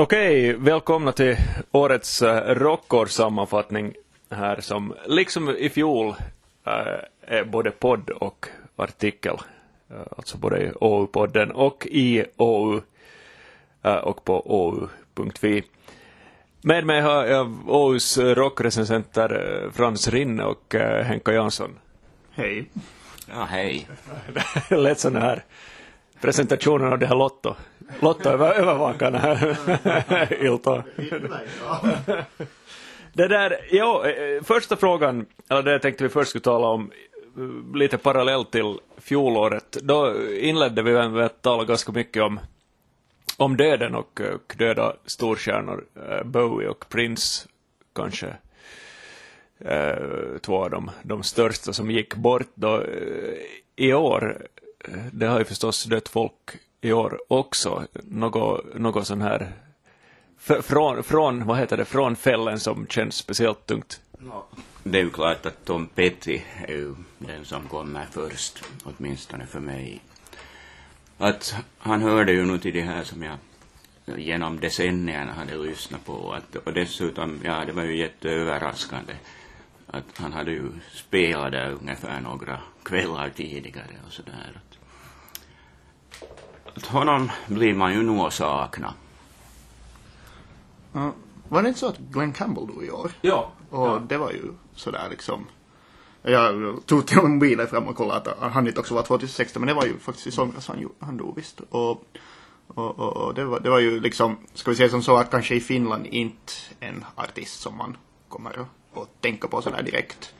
Okej, välkomna till årets uh, rockårssammanfattning här som liksom i fjol uh, är både podd och artikel. Uh, alltså både i OU-podden och i OU och på ou.fi. Med mig har jag OUs rockrecensenter Frans Rinne och Henka Jansson. Hej. Ja, hej. Det lät sån här presentationen av det här Lotto. Lotto över, övervakarna här. Ilto. Det där, ja, eh, första frågan, eller det tänkte vi först skulle tala om, eh, lite parallellt till fjolåret. Då inledde vi med att tala ganska mycket om, om döden och, och döda storstjärnor. Eh, Bowie och Prince kanske två av de, de största som gick bort då. I år, det har ju förstås dött folk i år också. Något, något sån här från, från, vad heter det, från fällen som känns speciellt tungt? Det är ju klart att Tom Petty är ju den som kommer först, åtminstone för mig. Att han hörde ju nu till det här som jag genom decennierna hade lyssnat på. Att, och dessutom, ja, det var ju jätteöverraskande att han hade ju spelat där ungefär några kvällar tidigare och sådär. Att, honom blir man ju nog att sakna. Uh, var det inte så att Glenn Campbell dog i år? Ja. Och ja. det var ju sådär liksom. Jag tog till mobilen fram och kollade att han inte också var 2016 men det var ju faktiskt i somras han, han dog visst. Och, och, och, och det, var, det var ju liksom, ska vi säga som så att kanske i Finland inte en artist som man kommer att tänka på sådär direkt.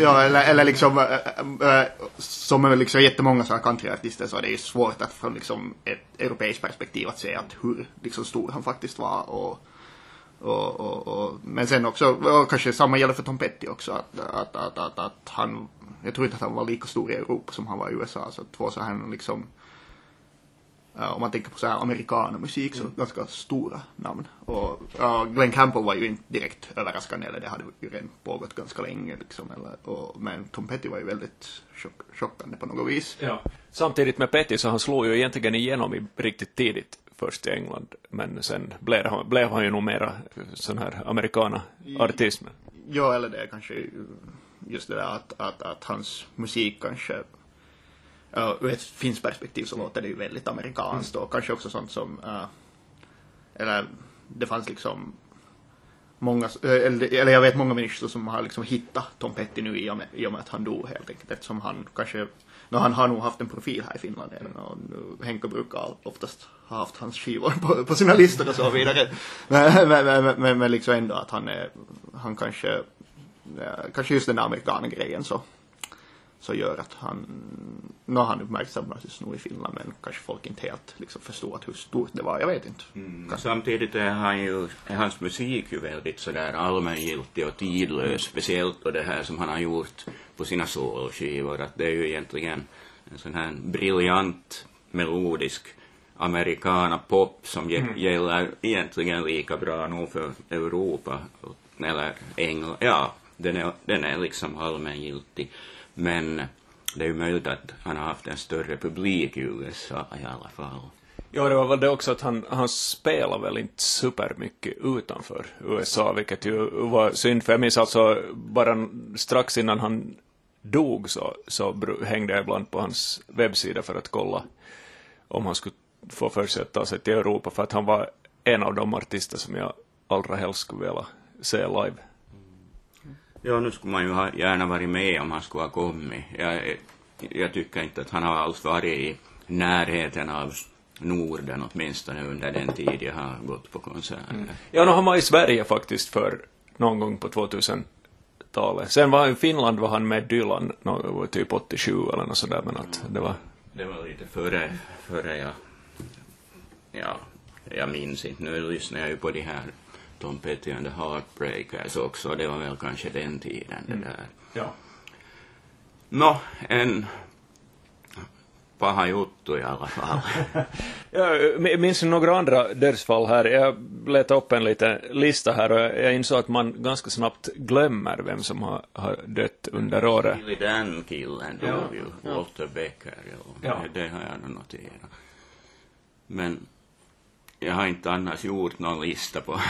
Ja, eller, eller liksom, äh, som är liksom jättemånga sådana countryartister så är det ju svårt att från liksom ett europeiskt perspektiv att se att hur liksom stor han faktiskt var och och, och, och, men sen också, och kanske samma gäller för Tom Petty också, att, att, att, att, att han, jag tror inte att han var lika stor i Europa som han var i USA, så två så här liksom om man tänker på så här amerikanermusik så mm. ganska stora namn. Och uh, Glenn Campbell var ju inte direkt överraskande, eller det hade ju redan pågått ganska länge liksom. Eller, och, men Tom Petty var ju väldigt chock, chockande på något vis. Ja. Samtidigt med Petty så han slog ju egentligen igenom i riktigt tidigt först i England, men sen blev han, blev han ju nog mera sån här amerikana-artist. Ja, eller det kanske just det där att, att, att hans musik kanske ur ett finskt perspektiv så låter det ju väldigt amerikanskt och kanske också sånt som, uh, eller det fanns liksom många, eh, eller, eller jag vet många människor som har liksom hittat Tom Petty nu i och, med, i och med att han dog helt enkelt eftersom han kanske No, han har nog haft en profil här i Finland redan och Henke brukar oftast ha haft hans skivor på, på sina listor och så vidare. Men, men, men, men, men liksom ändå att han är, han kanske, kanske just den där amerikanen-grejen så så gör att han, nu har han uppmärksammats nog i Finland men kanske folk inte helt liksom förstår att hur stort det var, jag vet inte. Mm. Samtidigt är, han ju, är hans musik ju väldigt sådär allmängiltig och tidlös, speciellt då det här som han har gjort på sina soloskivor, att det är ju egentligen en sån här briljant melodisk americana pop som mm. gäller egentligen lika bra nog för Europa eller England, ja, den är, den är liksom allmängiltig. Men det är ju möjligt att han har haft en större publik i USA i alla fall. Ja, det var väl det också att han, han spelar väl inte supermycket utanför USA, vilket ju var synd, för jag minns alltså bara strax innan han dog så, så hängde jag ibland på hans webbsida för att kolla om han skulle få för sig att ta sig till Europa, för att han var en av de artister som jag allra helst skulle vilja se live. Ja, nu skulle man ju ha gärna varit med om han skulle ha kommit. Jag, jag tycker inte att han har alls varit i närheten av Norden åtminstone under den tid jag har gått på konserter. Mm. Ja, nu har man i Sverige faktiskt för någon gång på 2000-talet. Sen var i Finland var han med Dylan, no, typ 87 eller något sådär, men att det var... Det var lite före, före jag, ja, jag minns inte. Nu lyssnar jag ju på de här Tom Petty and the Heartbreakers också. Det var väl kanske den tiden det mm. där. Ja. Nå, en paha juttu i alla fall. jag minns några andra dödsfall här. Jag letade upp en liten lista här och jag insåg att man ganska snabbt glömmer vem som har, har dött under året. Billy Dan killen dog ja. ju, Walter Becker. Ja. ja. Det, det har jag nog noterat. Men jag har inte annars gjort någon lista på,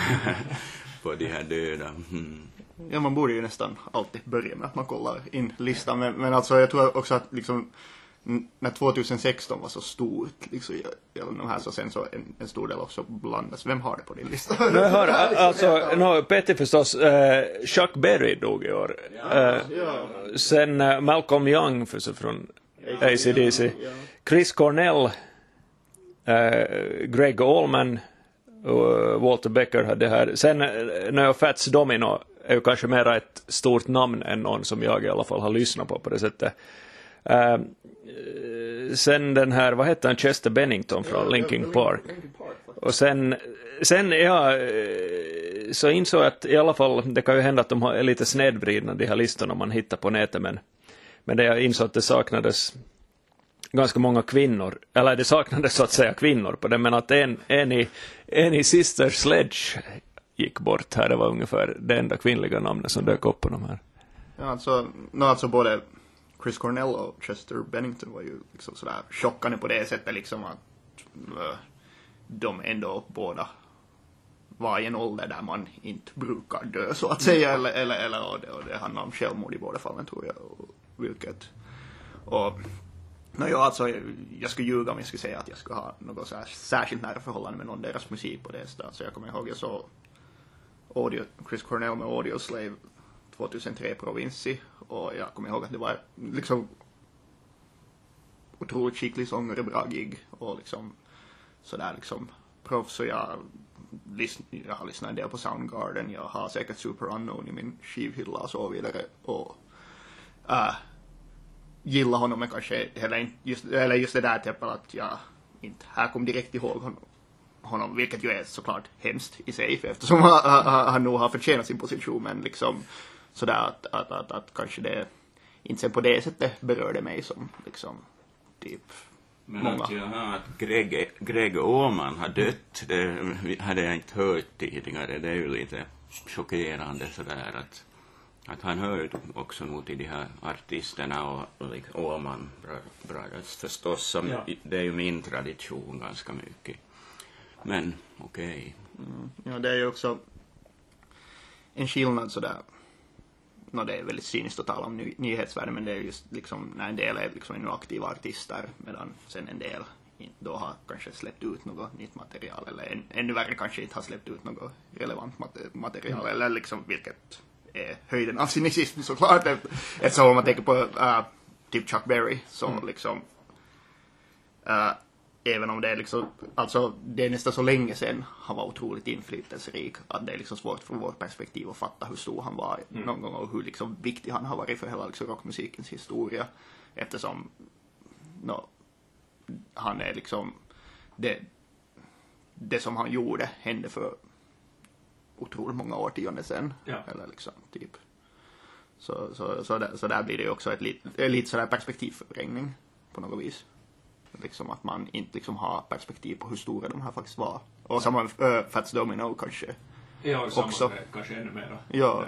på de här döda. Mm. Ja, man borde ju nästan alltid börja med att man kollar in listan. Men, men alltså jag tror också att liksom när 2016 var så stort, liksom, genom de här, så sen så en, en stor del också blandas. Vem har det på din lista? Nu hör, alltså, no, Petti förstås, eh, Chuck Berry dog i år. Eh, sen eh, Malcolm Young för från ACDC. Chris Cornell, Greg Allman och Walter Becker hade det här. Sen eh, Neo Fats Domino är ju kanske mera ett stort namn än någon som jag i alla fall har lyssnat på på det sättet. Eh, sen den här, vad hette han, Chester Bennington från Linkin Park. Och sen, sen ja, eh, så insåg jag att i alla fall, det kan ju hända att de har- är lite snedvridna de här listorna man hittar på nätet, men, men det jag insåg att det saknades ganska många kvinnor, eller det saknades så att säga kvinnor på det, men att en, en, i, en i Sister Sledge gick bort här, det var ungefär det enda kvinnliga namnet som dök upp på de här. Ja, alltså, no, alltså både Chris Cornell och Chester Bennington var ju liksom sådär chockande på det sättet liksom att uh, de ändå båda var i en ålder där man inte brukar dö så att säga eller, eller, eller och det, och det handlar om självmord i båda fallen tror jag. Och, vilket och No, ja, alltså, jag skulle ljuga om jag skulle säga att jag skulle ha något så här särskilt nära förhållande med någon deras musik på det sättet. Så jag kommer ihåg jag såg audio, Chris Cornell med Audio Slave 2003 på och jag kommer ihåg att det var liksom otroligt skicklig sångare, bra gig och liksom sådär liksom proffs och jag, jag har lyssnat en del på Soundgarden, jag har säkert Super Unknown i min skivhylla och så vidare och äh, gillar honom men kanske heller just, eller just det där typ att jag inte här kom direkt ihåg honom honom, vilket ju är såklart hemskt i sig, eftersom han, han, han nog har förtjänat sin position, men liksom sådär att, att, att, att kanske det inte sen på det sättet berörde mig som liksom typ Men många. att, jaha, att Greg, Greg Åman har dött, det hade jag inte hört tidigare. Det är ju lite chockerande sådär att, att han hör också nog till de här artisterna och, och Åman Bro- Brothers förstås. Som, Ja. Det är ju min tradition ganska mycket. Men okej. Ja, det är ju också en skillnad sådär. No, det är väldigt cyniskt att tala om ny, nyhetsvärde, men det är just liksom när en del är liksom ännu aktiva artister, medan sen en del då har kanske släppt ut något nytt material, eller än, ännu värre kanske inte har släppt ut något relevant mat- material, eller liksom vilket är höjden av cynism såklart, eftersom om man tänker på äh, typ Chuck Berry, som liksom äh, även om det är liksom, alltså det är nästan så länge sedan han var otroligt inflytelserik att det är liksom svårt från vårt perspektiv att fatta hur stor han var någon gång och hur liksom viktig han har varit för hela liksom rockmusikens historia. Eftersom no, han är liksom det, det som han gjorde hände för otroligt många årtionden sedan. Ja. Eller liksom, typ. Så, så, så, där, så där blir det ju också ett lit, ett lite sådär perspektivförvrängning på något vis. Liksom att man inte liksom har perspektiv på hur stora de här faktiskt var. Och samma äh, Fats Domino kanske. Ja, samma Också. med, kanske ännu mera. Ja.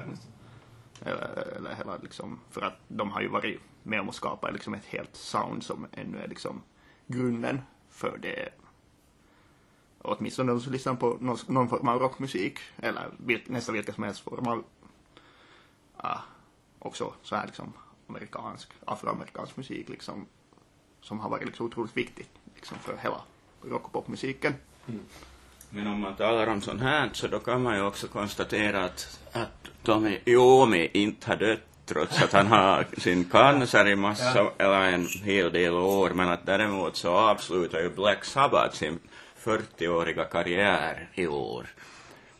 Eller, eller hela liksom, för att de har ju varit med om att skapa liksom ett helt sound som ännu är liksom grunden för det. Åtminstone de som lyssnar på någon, någon form av rockmusik, eller vil, nästan vilken som helst form av, ah, också så här liksom amerikansk, afroamerikansk musik liksom, som har varit liksom otroligt viktigt liksom för hela rock och popmusiken. Men om man talar om sånt här så då kan man ju också konstatera att, att Tommy Iommi inte har dött trots att han har sin cancer i massa, eller en hel del år, men att däremot så avslutar ju Black Sabbath sin 40-åriga karriär i år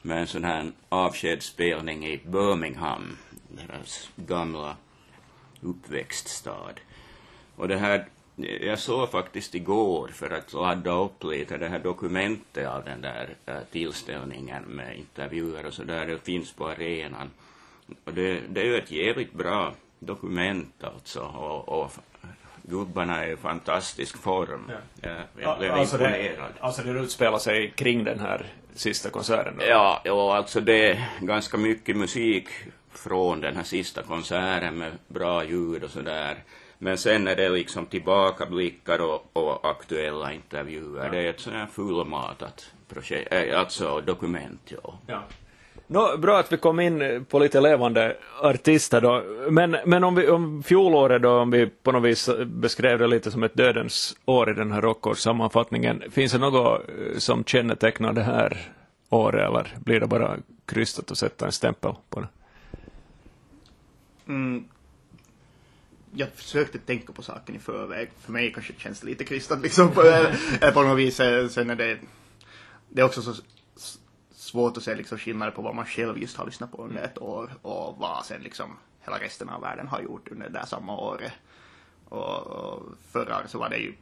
med en sån här avskedsspelning i Birmingham, deras gamla uppväxtstad. Och det här, jag såg faktiskt igår för att ladda upp lite det här dokumentet av den där äh, tillställningen med intervjuer och så där, det finns på arenan. Och det, det är ju ett jävligt bra dokument alltså och, och gubbarna är i fantastisk form. Ja. Jag, blev alltså, det, imponerad. alltså det utspelar sig kring den här sista konserten. då? Ja, ja, alltså det är ganska mycket musik från den här sista konserten med bra ljud och sådär. Men sen är det liksom tillbakablickar och, och aktuella intervjuer. Det är ett här fullmatat projekt, äh, alltså dokument, ja. Ja. Nå, bra att vi kom in eh, på lite levande artister då. Men, men om, vi, om fjolåret då, om vi på något vis eh, beskrev det lite som ett dödens år i den här rockårssammanfattningen, finns det något eh, som kännetecknar det här året eller blir det bara krystat och sätta en stämpel på det? Mm. Jag försökte tänka på saken i förväg. För mig kanske det känns lite krystat liksom på, på något vis. Sen är det, det är också så svårt att se liksom skillnader på vad man själv just har lyssnat på under ett år och vad sen liksom hela resten av världen har gjort under det där samma året. Och, och förra året så var det ju,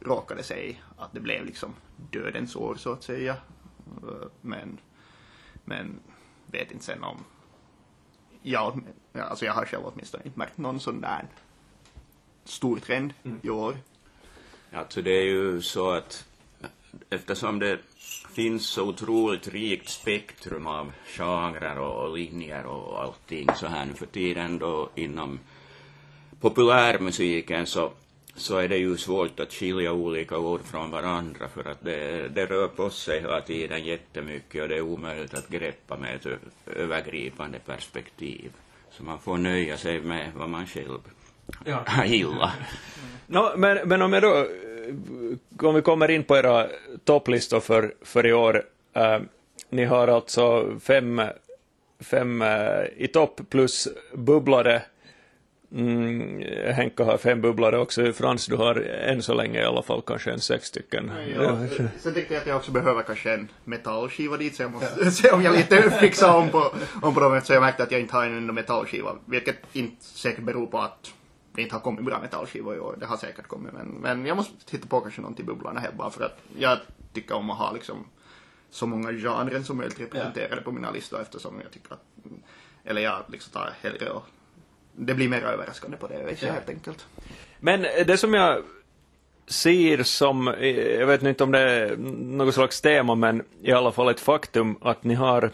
råkade sig att det blev liksom dödens år så att säga. Men, men vet inte sen om Ja, ja, alltså jag har själv åtminstone inte märkt någon sån där stor trend i år. Alltså det är ju så att eftersom det finns så otroligt rikt spektrum av genrer och, linjer och allting så här nu för tiden då inom populärmusiken så, så är det ju svårt att skilja olika ord från varandra för att det, det rör på sig hela tiden jättemycket och det är omöjligt att greppa med ett övergripande perspektiv. Så man får nöja sig med vad man själv gillar. Nå, men, men om jag då, om vi kommer in på era topplistor för, för i år. Eh, ni har alltså fem, fem eh, i topp plus bubblare. Mm, Henka har fem bubblare också. Frans, du har än så länge i alla fall kanske en sex stycken. Ja, sen tänkte jag att jag också behöver kanske en metallskiva dit så jag måste se om jag lite fixar om på, om på dem eftersom jag märkte att jag inte har en enda metallskiva. Vilket inte säkert beror på att det inte har kommit bra metallskivor i år. Det har säkert kommit men, men jag måste titta på kanske någon till bubblarna här bara för att jag tycker om att ha liksom så många genrer som möjligt representerade på mina listor eftersom jag tycker att eller jag liksom tar hellre och det blir mer överraskande på det viset helt enkelt. Men det som jag ser som, jag vet inte om det är något slags tema, men i alla fall ett faktum att ni har,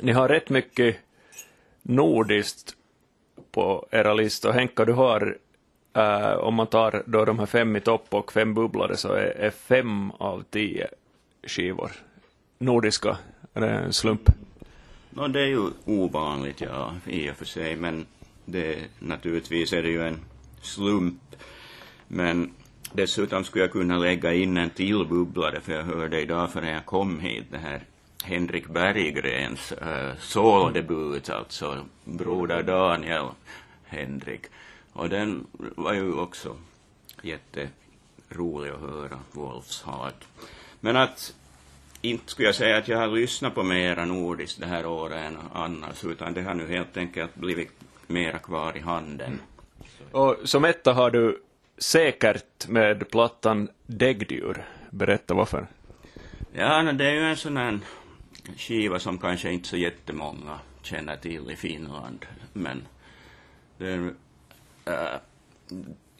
ni har rätt mycket nordiskt på era listor. Henka, du har, eh, om man tar då de här fem i topp och fem bubblare, så är, är fem av tio skivor nordiska. Är det en slump? No, det är ju ovanligt, ja, i och för sig, men det, naturligtvis är det ju en slump. Men dessutom skulle jag kunna lägga in en till bubblare, för jag hörde idag förrän jag kom hit, det här Henrik Berggrens äh, solodebut, alltså Broder Daniel Henrik. Och den var ju också jätterolig att höra, Wolfs hat. Men att inte skulle jag säga att jag har lyssnat på mera nordiskt det här året än annars, utan det har nu helt enkelt blivit mera kvar i handen. Och som etta har du säkert med plattan Däggdjur. Berätta varför. Ja, det är ju en sån här skiva som kanske inte så jättemånga känner till i Finland, men den, äh, eh,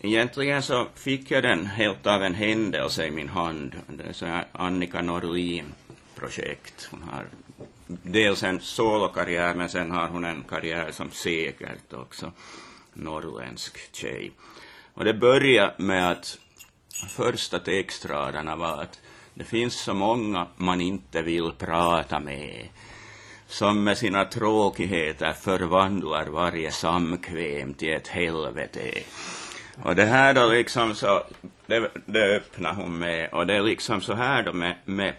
egentligen så fick jag den helt av en händelse i min hand. Det är så här Annika Norlin-projekt. Hon har dels en solokarriär, men sen har hon en karriär som säkert också. Norrländsk tjej. Och det började med att första textraderna var att det finns så många man inte vill prata med som med sina tråkigheter förvandlar varje samkväm till ett helvete. Och det här då liksom så, det, det öppnar hon med, och det är liksom så här då med, med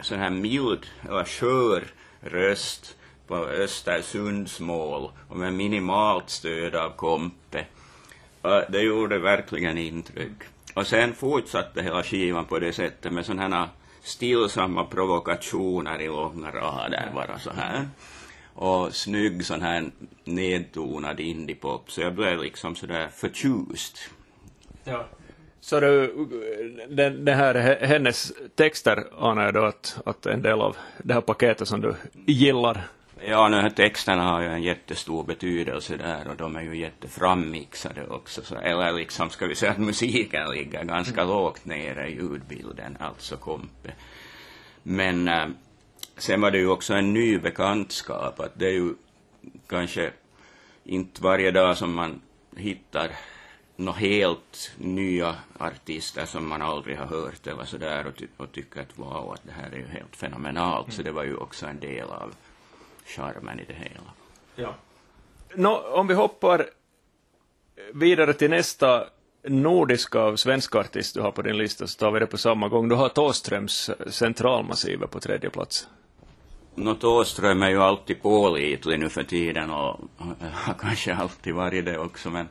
sån här mild eller skör röst på Östersundsmål och med minimalt stöd av Kompe. Och det gjorde verkligen intryck. Och sen fortsatte hela skivan på det sättet med sådana här stillsamma provokationer i långa rader bara så här. Och snygg sån här nedtonad indiepop. Så jag blev liksom sådär förtjust. Ja. Så du, den, den här, hennes texter anar jag då att, att en del av det här paketet som du gillar. Ja, nu texterna har ju en jättestor betydelse där och de är ju jätteframmixade också. Så, eller liksom ska vi säga att musiken ligger ganska lågt nere i ljudbilden, alltså Kompe. Men äh, sen var det ju också en ny bekantskap, att det är ju kanske inte varje dag som man hittar några helt nya artister som man aldrig har hört eller sådär och, ty och tycker att wow, att det här är ju helt fenomenalt. Mm. Så det var ju också en del av charmen i det hela. Ja. Nå, om vi hoppar vidare till nästa nordiska svenska artist du har på din lista så tar vi det på samma gång. Du har Tåströms Centralmassivet på tredje plats. Nå, Tåström är ju alltid pålitlig nu för tiden och har kanske alltid varit det också men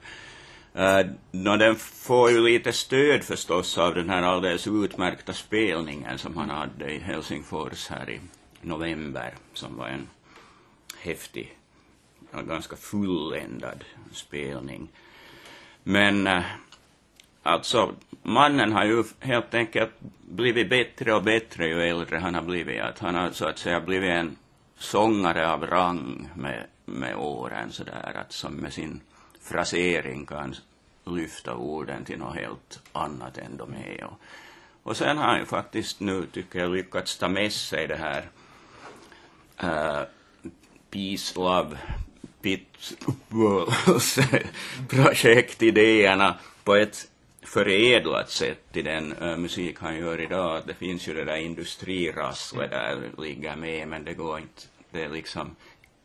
Uh, no, den får ju lite stöd förstås av den här alldeles utmärkta spelningen som han hade i Helsingfors här i november, som var en häftig, ganska fulländad spelning. Men eh, alltså, mannen har ju helt enkelt blivit bättre och bättre ju äldre han har blivit. Att han har så att säga blivit en sångare av rang med, med åren sådär, att som med sin frasering kan lyfta orden till något helt annat än de är. Och, och sen har han ju faktiskt nu, tycker jag, lyckats ta med sig det här äh, Peace, Love, Pitbulls projektidéerna på ett förädlat sätt i den uh, musik han gör idag. Det finns ju det där industrirasslet där ligger med, men det går inte, det är liksom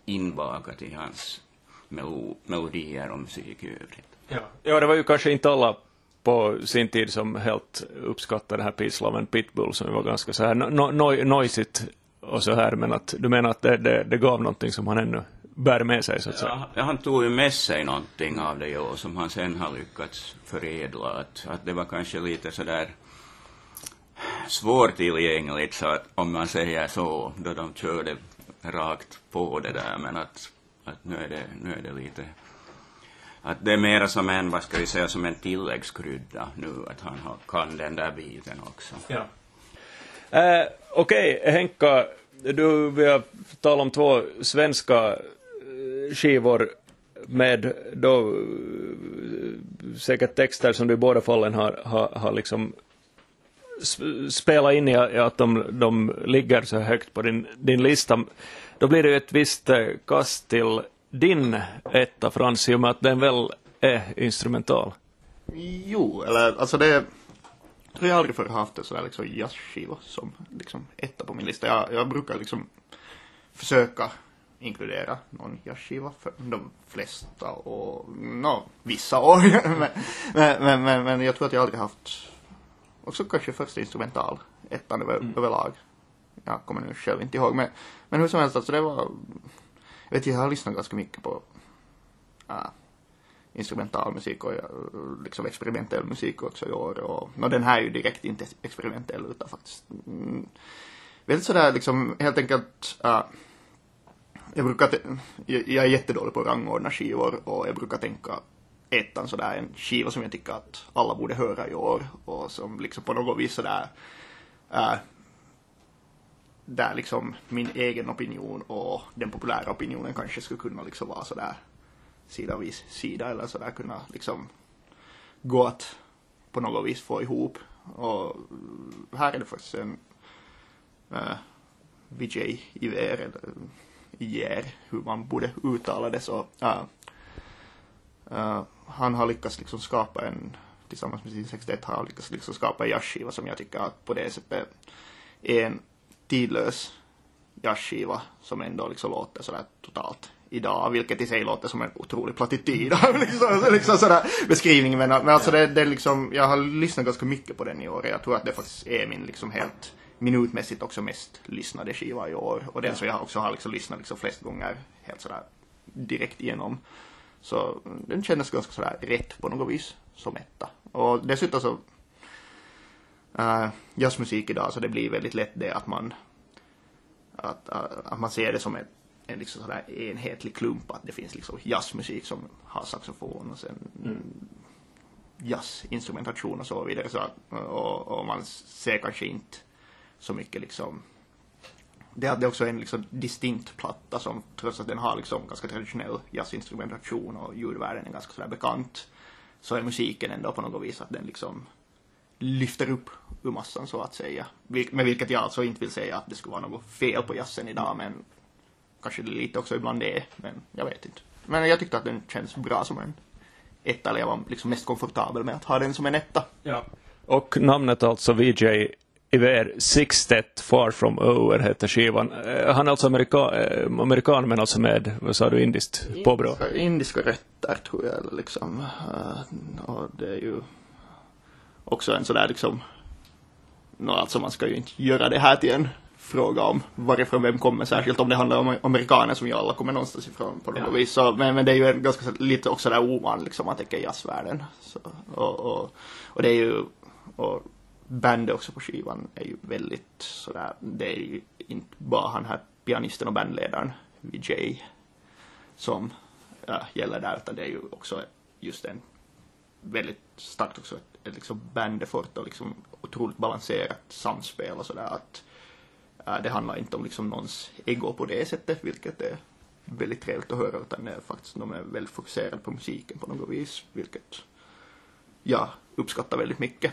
inbakat i hans melo melodier och musik i övrigt. Ja. ja, det var ju kanske inte alla på sin tid som helt uppskattade den här Peace Love and Pitbull som var ganska så här no, no, noisigt och så här, men att du menar att det, det, det gav någonting som han ännu bär med sig så att säga? Ja, han tog ju med sig någonting av det och som han sen har lyckats förädla. Att, att det var kanske lite så där svårtillgängligt så att, om man säger så, då de körde rakt på det där, men att att nu är det, nu är det lite att det är mera som en, vad ska vi säga, som en tilläggskrydda nu, att han har, kan den där biten också. Ja. Eh, Okej, okay, Henka, du, vi har talat om två svenska eh, skivor med då eh, säkert texter som du i båda fallen har, har, har liksom spelat in i att de, de ligger så högt på din, din lista då blir det ju ett visst eh, kast till din etta Frans, i och med att den väl är instrumental. Jo, eller alltså det tror jag aldrig förr haft en sån där liksom jazzskiva som liksom etta på min lista. Jag, jag brukar liksom försöka inkludera någon jazzskiva för de flesta och no, vissa år. men, men, men, men, jag tror att jag aldrig haft också kanske första instrumental ettan över, mm. överlag jag kommer nu själv inte ihåg. Men, men hur som helst, alltså det var, jag vet jag har lyssnat ganska mycket på äh, instrumentalmusik och eh, liksom experimentell musik också i år. Och, och den här är ju direkt inte experimentell utan faktiskt mm, väldigt sådär liksom helt enkelt äh, jag brukar, jag, jag är jättedålig på att rangordna skivor och jag brukar tänka ettan sådär en skiva som jag tycker att alla borde höra i år och som liksom på något vis sådär äh, där liksom min egen opinion och den populära opinionen kanske skulle kunna liksom vara sådär sida vid sida eller sådär kunna liksom gå att på något vis få ihop. Och här är det faktiskt en eh, uh, Vijay Iver, eller Ier, hur man borde uttala det så. Uh, uh, han har lyckats liksom skapa en, tillsammans med sin 61 har han lyckats liksom skapa en jazzskiva som jag tycker att på det sättet är en tidlös jazzskiva som ändå liksom låter sådär totalt idag, vilket i sig låter som en otrolig plattityd liksom, liksom sådär beskrivning. Men, men alltså det, det liksom, jag har lyssnat ganska mycket på den i år. Jag tror att det faktiskt är min liksom helt minutmässigt också mest lyssnade skiva i år. Och den som jag också har liksom lyssnat liksom flest gånger helt sådär direkt igenom. Så den kändes ganska sådär rätt på något vis som etta. Och dessutom så uh, jazzmusik idag så det blir väldigt lätt det att man att, att, att man ser det som en, en liksom sådär enhetlig klump att det finns liksom jazzmusik som har saxofon och sen mm. jazzinstrumentation och så vidare så att, och, och man ser kanske inte så mycket liksom det är också en liksom distinkt platta som trots att den har liksom ganska traditionell jazzinstrumentation och ljudvärlden är ganska sådär bekant så är musiken ändå på något vis att den liksom lyfter upp ur massan så att säga. Med vilket jag alltså inte vill säga att det skulle vara något fel på jazzen idag men kanske det lite också ibland är, men jag vet inte. Men jag tyckte att den känns bra som en etta, eller jag var liksom mest komfortabel med att ha den som en etta. Ja. Och namnet alltså VJ Iver Sixtet Far From Over heter skivan. Eh, Han är alltså amerika eh, amerikan men alltså med, vad sa du, indiskt påbrå? Indiska, indiska rötter tror jag, liksom. eh, och det är ju också en sådär liksom, no, alltså man ska ju inte göra det här till en fråga om varifrån vem kommer, särskilt om det handlar om amerikaner som ju alla kommer någonstans ifrån på något Ja. vis. Så, men, men det är ju en ganska lite också där ovan liksom, man tänker jazzvärlden. Så, och, och, och det är ju, och bandet också på skivan är ju väldigt sådär, det är ju inte bara han här pianisten och bandledaren Vijay som ja, gäller där, utan det är ju också just en väldigt starkt också ett, ett liksom bandeffort och liksom otroligt balanserat samspel och sådär att Äh, det handlar inte om liksom någons ego på det sättet, vilket är väldigt trevligt att höra, utan det är faktiskt, de är väldigt fokuserade på musiken på något vis, vilket jag uppskattar väldigt mycket.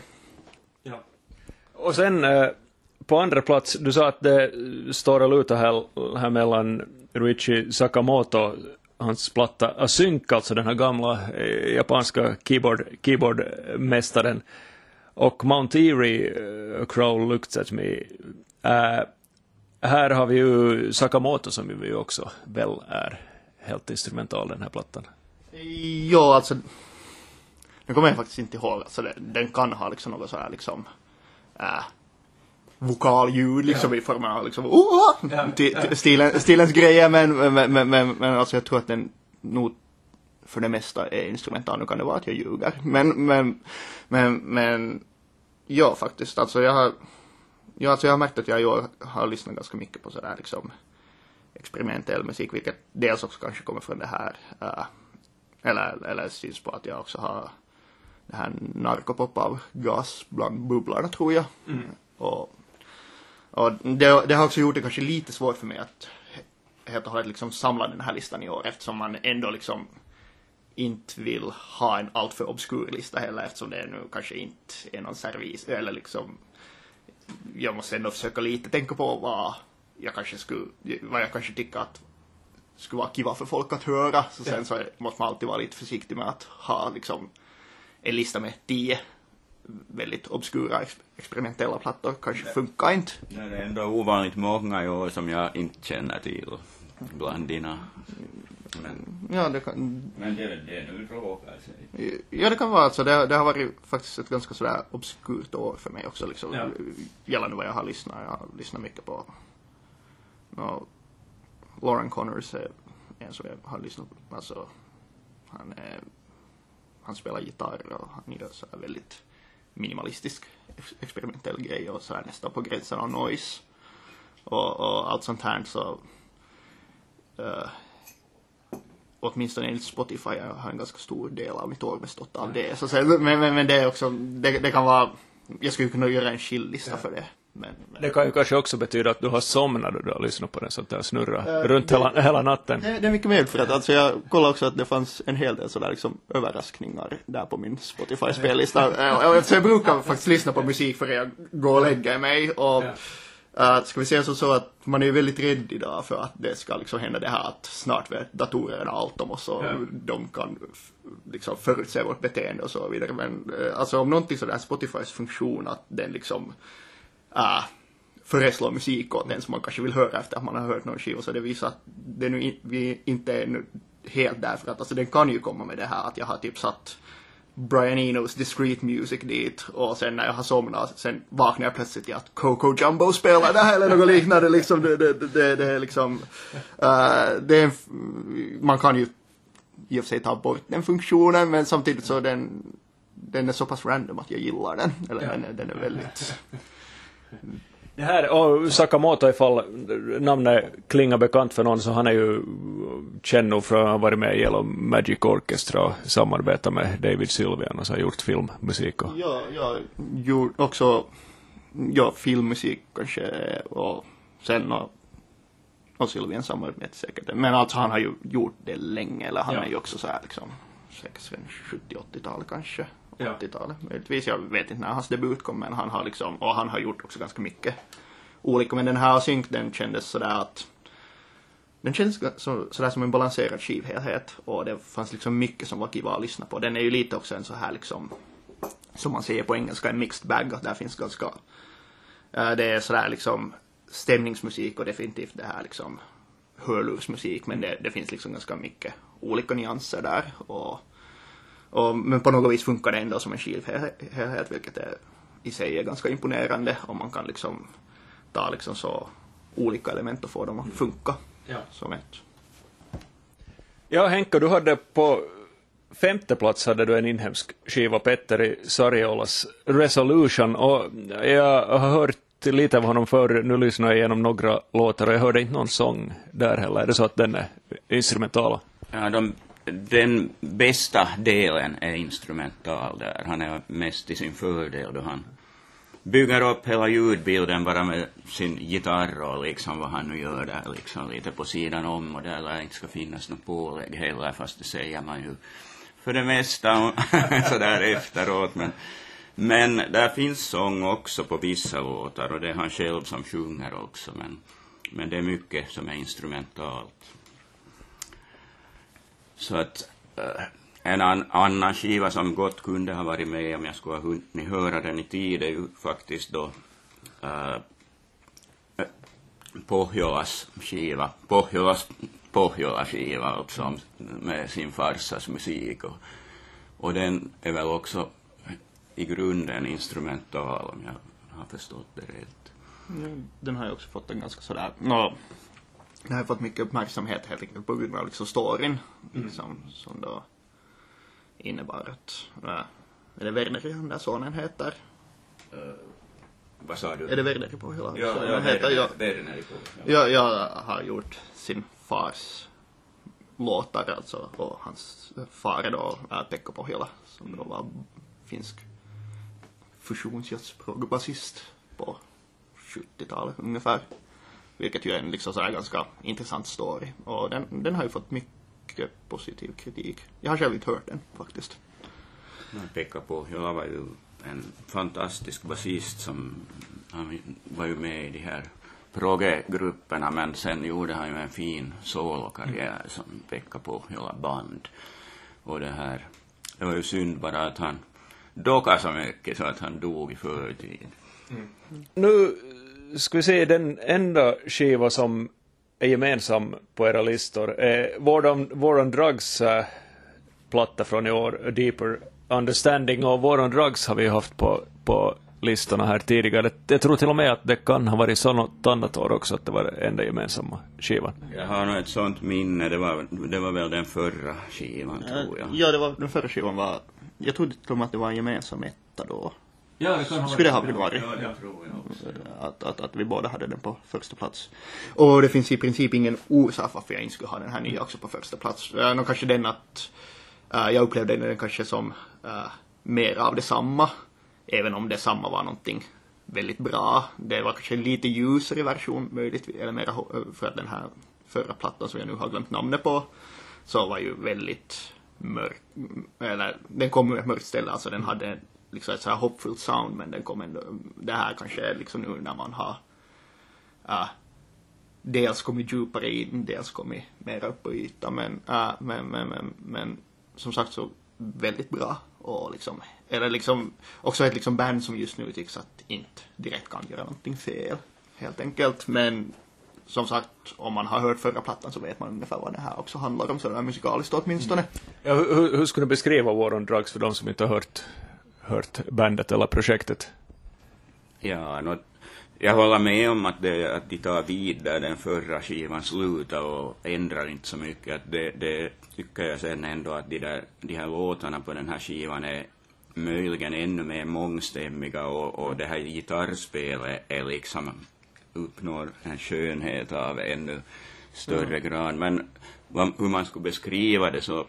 Ja. Och sen eh, på andra plats, du sa att det står och lutar här, här mellan Ruichi Sakamoto, hans platta Async, alltså den här gamla eh, japanska keyboard, keyboardmästaren, och Mount Erie, A Crow Looked At Me. Uh, här har vi ju Sakamoto som ju också väl är helt instrumental den här plattan. Ja, alltså. Nu kommer jag faktiskt inte ihåg. Alltså den kan ha liksom något sådär liksom. Äh, vokalljud liksom i form av liksom. Oh! Ja, ti- stilen, stilens grejer men, men, men, men, men alltså jag tror att den nog för det mesta är instrumental. Nu kan det vara att jag ljuger. Men, men, men, men ja faktiskt. Alltså jag har, ja, alltså jag har märkt att jag i år har lyssnat ganska mycket på sådär liksom experimentell musik, vilket dels också kanske kommer från det här, äh, eller, eller syns på att jag också har det här narkopop av gas bland bubblorna tror jag. Och, och det, det har också gjort det kanske lite svårt för mig att he- helt och hållet liksom samla den här listan i år eftersom man ändå liksom inte vill ha en alltför obskur lista heller eftersom det nu kanske inte är någon servis eller liksom jag måste ändå försöka lite tänka på vad jag kanske skulle, vad jag kanske tycker att skulle vara kiva för folk att höra. Så sen så måste man alltid vara lite försiktig med att ha liksom en lista med tio väldigt obskura ex- experimentella plattor kanske funkar inte. Det är ändå ovanligt många i år som jag inte känner till bland dina. Men, Ja, det kan, men det, det nu råkar sig. ja, det kan vara alltså. Det, det har varit faktiskt ett ganska sådär obskurt år för mig också liksom. Ja. Gällande vad jag har lyssnat. Jag har lyssnat mycket på no, Lauren Connors är en som jag har lyssnat på. Alltså, han, är, han spelar gitarr och han gör så här väldigt minimalistisk ex- experimentell grej och så här nästan på gränsen av noise. Och, och allt sånt här så eh, åtminstone enligt Spotify jag har en ganska stor del av mitt år bestått av det. Så, sen- men, men, men det är också, det, det kan vara, jag skulle kunna göra en chill-lista för det. Men, men Det kan ju kanske också betyda att du har somnat då du har lyssnat på den så att det har snurrat runt hela, hela natten. det, det är mycket möjligt för att alltså jag kollade också att det fanns en hel del sådär liksom överraskningar där på min Spotify-spellista. Eftersom jag brukar faktiskt lyssna på musik före jag går och lägger mig och Uh, ska vi säga så, så att man är ju väldigt rädd idag för att det ska liksom hända det här att snart vet datorerna allt om oss och Ja. de kan liksom förutse vårt beteende och så vidare. Men uh, alltså om någonting sådär Spotifys funktion att den liksom uh, föreslår musik åt den som man kanske vill höra efter att man har hört någon skiva så det visar att det nu in, vi inte är nu helt där för att alltså den kan ju komma med det här att jag har typ satt Brian Enos Discreet Music dit och sen när jag har somnat sen vaknar jag plötsligt till att Coco Jumbo spelar det här eller något liknande liksom det, det, det, det, är liksom uh, det är en, man kan ju i och för sig ta bort den funktionen men samtidigt så den den är så pass random att jag gillar den eller Ja. den, är, den är väldigt Det här, och Sakamoto ifall namnet klingar bekant för någon så han är ju känd nog för att ha varit med i Yellow Magic Orchestra och samarbetat med David Sylvian och så har gjort filmmusik och Ja, jag gjorde också ja, filmmusik kanske och sen och, och Sylvian samarbete säkert. Men alltså han har ju gjort det länge, eller han Ja. är ju också så här liksom säkert sen 70-80-talet kanske. Ja. 80-talet möjligtvis. Jag vet inte när hans debut kom men han har liksom, och han har gjort också ganska mycket olika. Men den här Synk den kändes sådär att den kändes så, sådär som en balanserad skivhelhet och det fanns liksom mycket som var kiva att lyssna på. Den är ju lite också en så här liksom, som man säger på engelska, en mixed bag, att där finns ganska, eh, det är sådär liksom stämningsmusik och definitivt det här liksom hörlursmusik, men det, det finns liksom ganska mycket olika nyanser där och, och men på något vis funkar det ändå som en skivhelhet, vilket är, i sig är ganska imponerande om man kan liksom ta liksom så olika element och få dem att funka ja. som ett. Ja, Henka, du hade på femte plats hade du en inhemsk skiva, Petteri Sariolas Resolution, och jag har hört lite av honom förr, nu lyssnar jag igenom några låtar och jag hörde inte någon sång där heller. Är det så att den är instrumental? Ja, de, den bästa delen är instrumental där. Han är mest i sin fördel då han bygger upp hela ljudbilden bara med sin gitarr och liksom vad han nu gör där liksom lite på sidan om och där lär inte ska finnas något pålägg heller fast det säger man ju för det mesta sådär efteråt men men där finns sång också på vissa låtar och det är han själv som sjunger också men men det är mycket som är instrumentalt så att äh, en an, annan skiva som gott kunde ha varit med om jag skulle ha hunnit höra den i tid är ju faktiskt då äh, Pohjolas skiva, Pohjolas, Pohjola skiva alltså med sin farsas musik och, och den är väl också i grunden instrumental om jag har förstått det rätt. Mm. Den har ju också fått en ganska sådär, no, den har fått mycket uppmärksamhet helt enkelt på grund av liksom storyn mm. liksom, som då innebar att, äh, är det Werner han där sonen heter? Uh, vad sa du? Är det Werner på hela? Ja, ja, Werner, heter, ja, Werner på. Ja. ja, jag har gjort sin fars låtar alltså och hans far är då äh, Pekka Pohjola som då var finsk fusionsjazzproggbasist på 70-talet ungefär. Vilket ju är en liksom sådär ganska intressant story. Och den, den har ju fått mycket positiv kritik. Jag har själv inte hört den faktiskt. Man pekar på, jag var ju en fantastisk basist som han var ju med i de här progge-grupperna men sen gjorde han ju en fin solokarriär mm. som Pekka Pohjola band. Och det här, det var ju synd bara att han dockade så mycket så att han dog i förtid. Mm. Nu ska vi se den enda skiva som är gemensam på era listor. Eh, War, on, War on Drugs äh, platta från i år, A Deeper Understanding, och War on Drugs har vi haft på, på listorna här tidigare. Jag tror till och med att det kan ha varit så något annat år också, att det var den enda gemensamma skivan. Jag har nog ett sånt minne, det var, det var väl den förra skivan, tror jag. Ja, det var, den förra skivan var, jag trodde till och med att det var en gemensam etta då. Ja, Skulle det ha varit. Ja, det tror jag också. Att, att, att vi båda hade den på första plats. Och det finns i princip ingen orsak varför jag inte skulle ha den här nya också på första plats. Uh, nog kanske den att uh, jag upplevde den kanske som uh, mer av detsamma. Även om detsamma var någonting väldigt bra. Det var kanske en lite ljusare version möjligt, eller mera för att den här förra plattan som jag nu har glömt namnet på, så var ju väldigt mörk, eller den kom ur ett mörkt ställe, alltså den hade liksom ett så här hoppfullt sound men den kom ändå, det här kanske är liksom nu när man har uh, dels kommit djupare in, dels kommit mer upp på ytan men, uh, men, men, men, men som sagt så väldigt bra och liksom, eller liksom också ett liksom band som just nu tycks att inte direkt kan göra någonting fel helt enkelt men som sagt, om man har hört förra plattan så vet man ungefär vad det här också handlar om, så det är musikaliskt åtminstone. Mm. Ja, hur, hur skulle du beskriva War on Drugs för de som inte har hört hört bandet eller projektet? Ja, no, jag håller med om att, det, att de tar vid där den förra skivan slutar och ändrar inte så mycket. Att det, det tycker jag sen ändå att de, där, de här låtarna på den här skivan är möjligen ännu mer mångstämmiga och, och det här gitarrspelet är liksom uppnår en skönhet av ännu större mm. grad. Men vad, hur man skulle beskriva det så,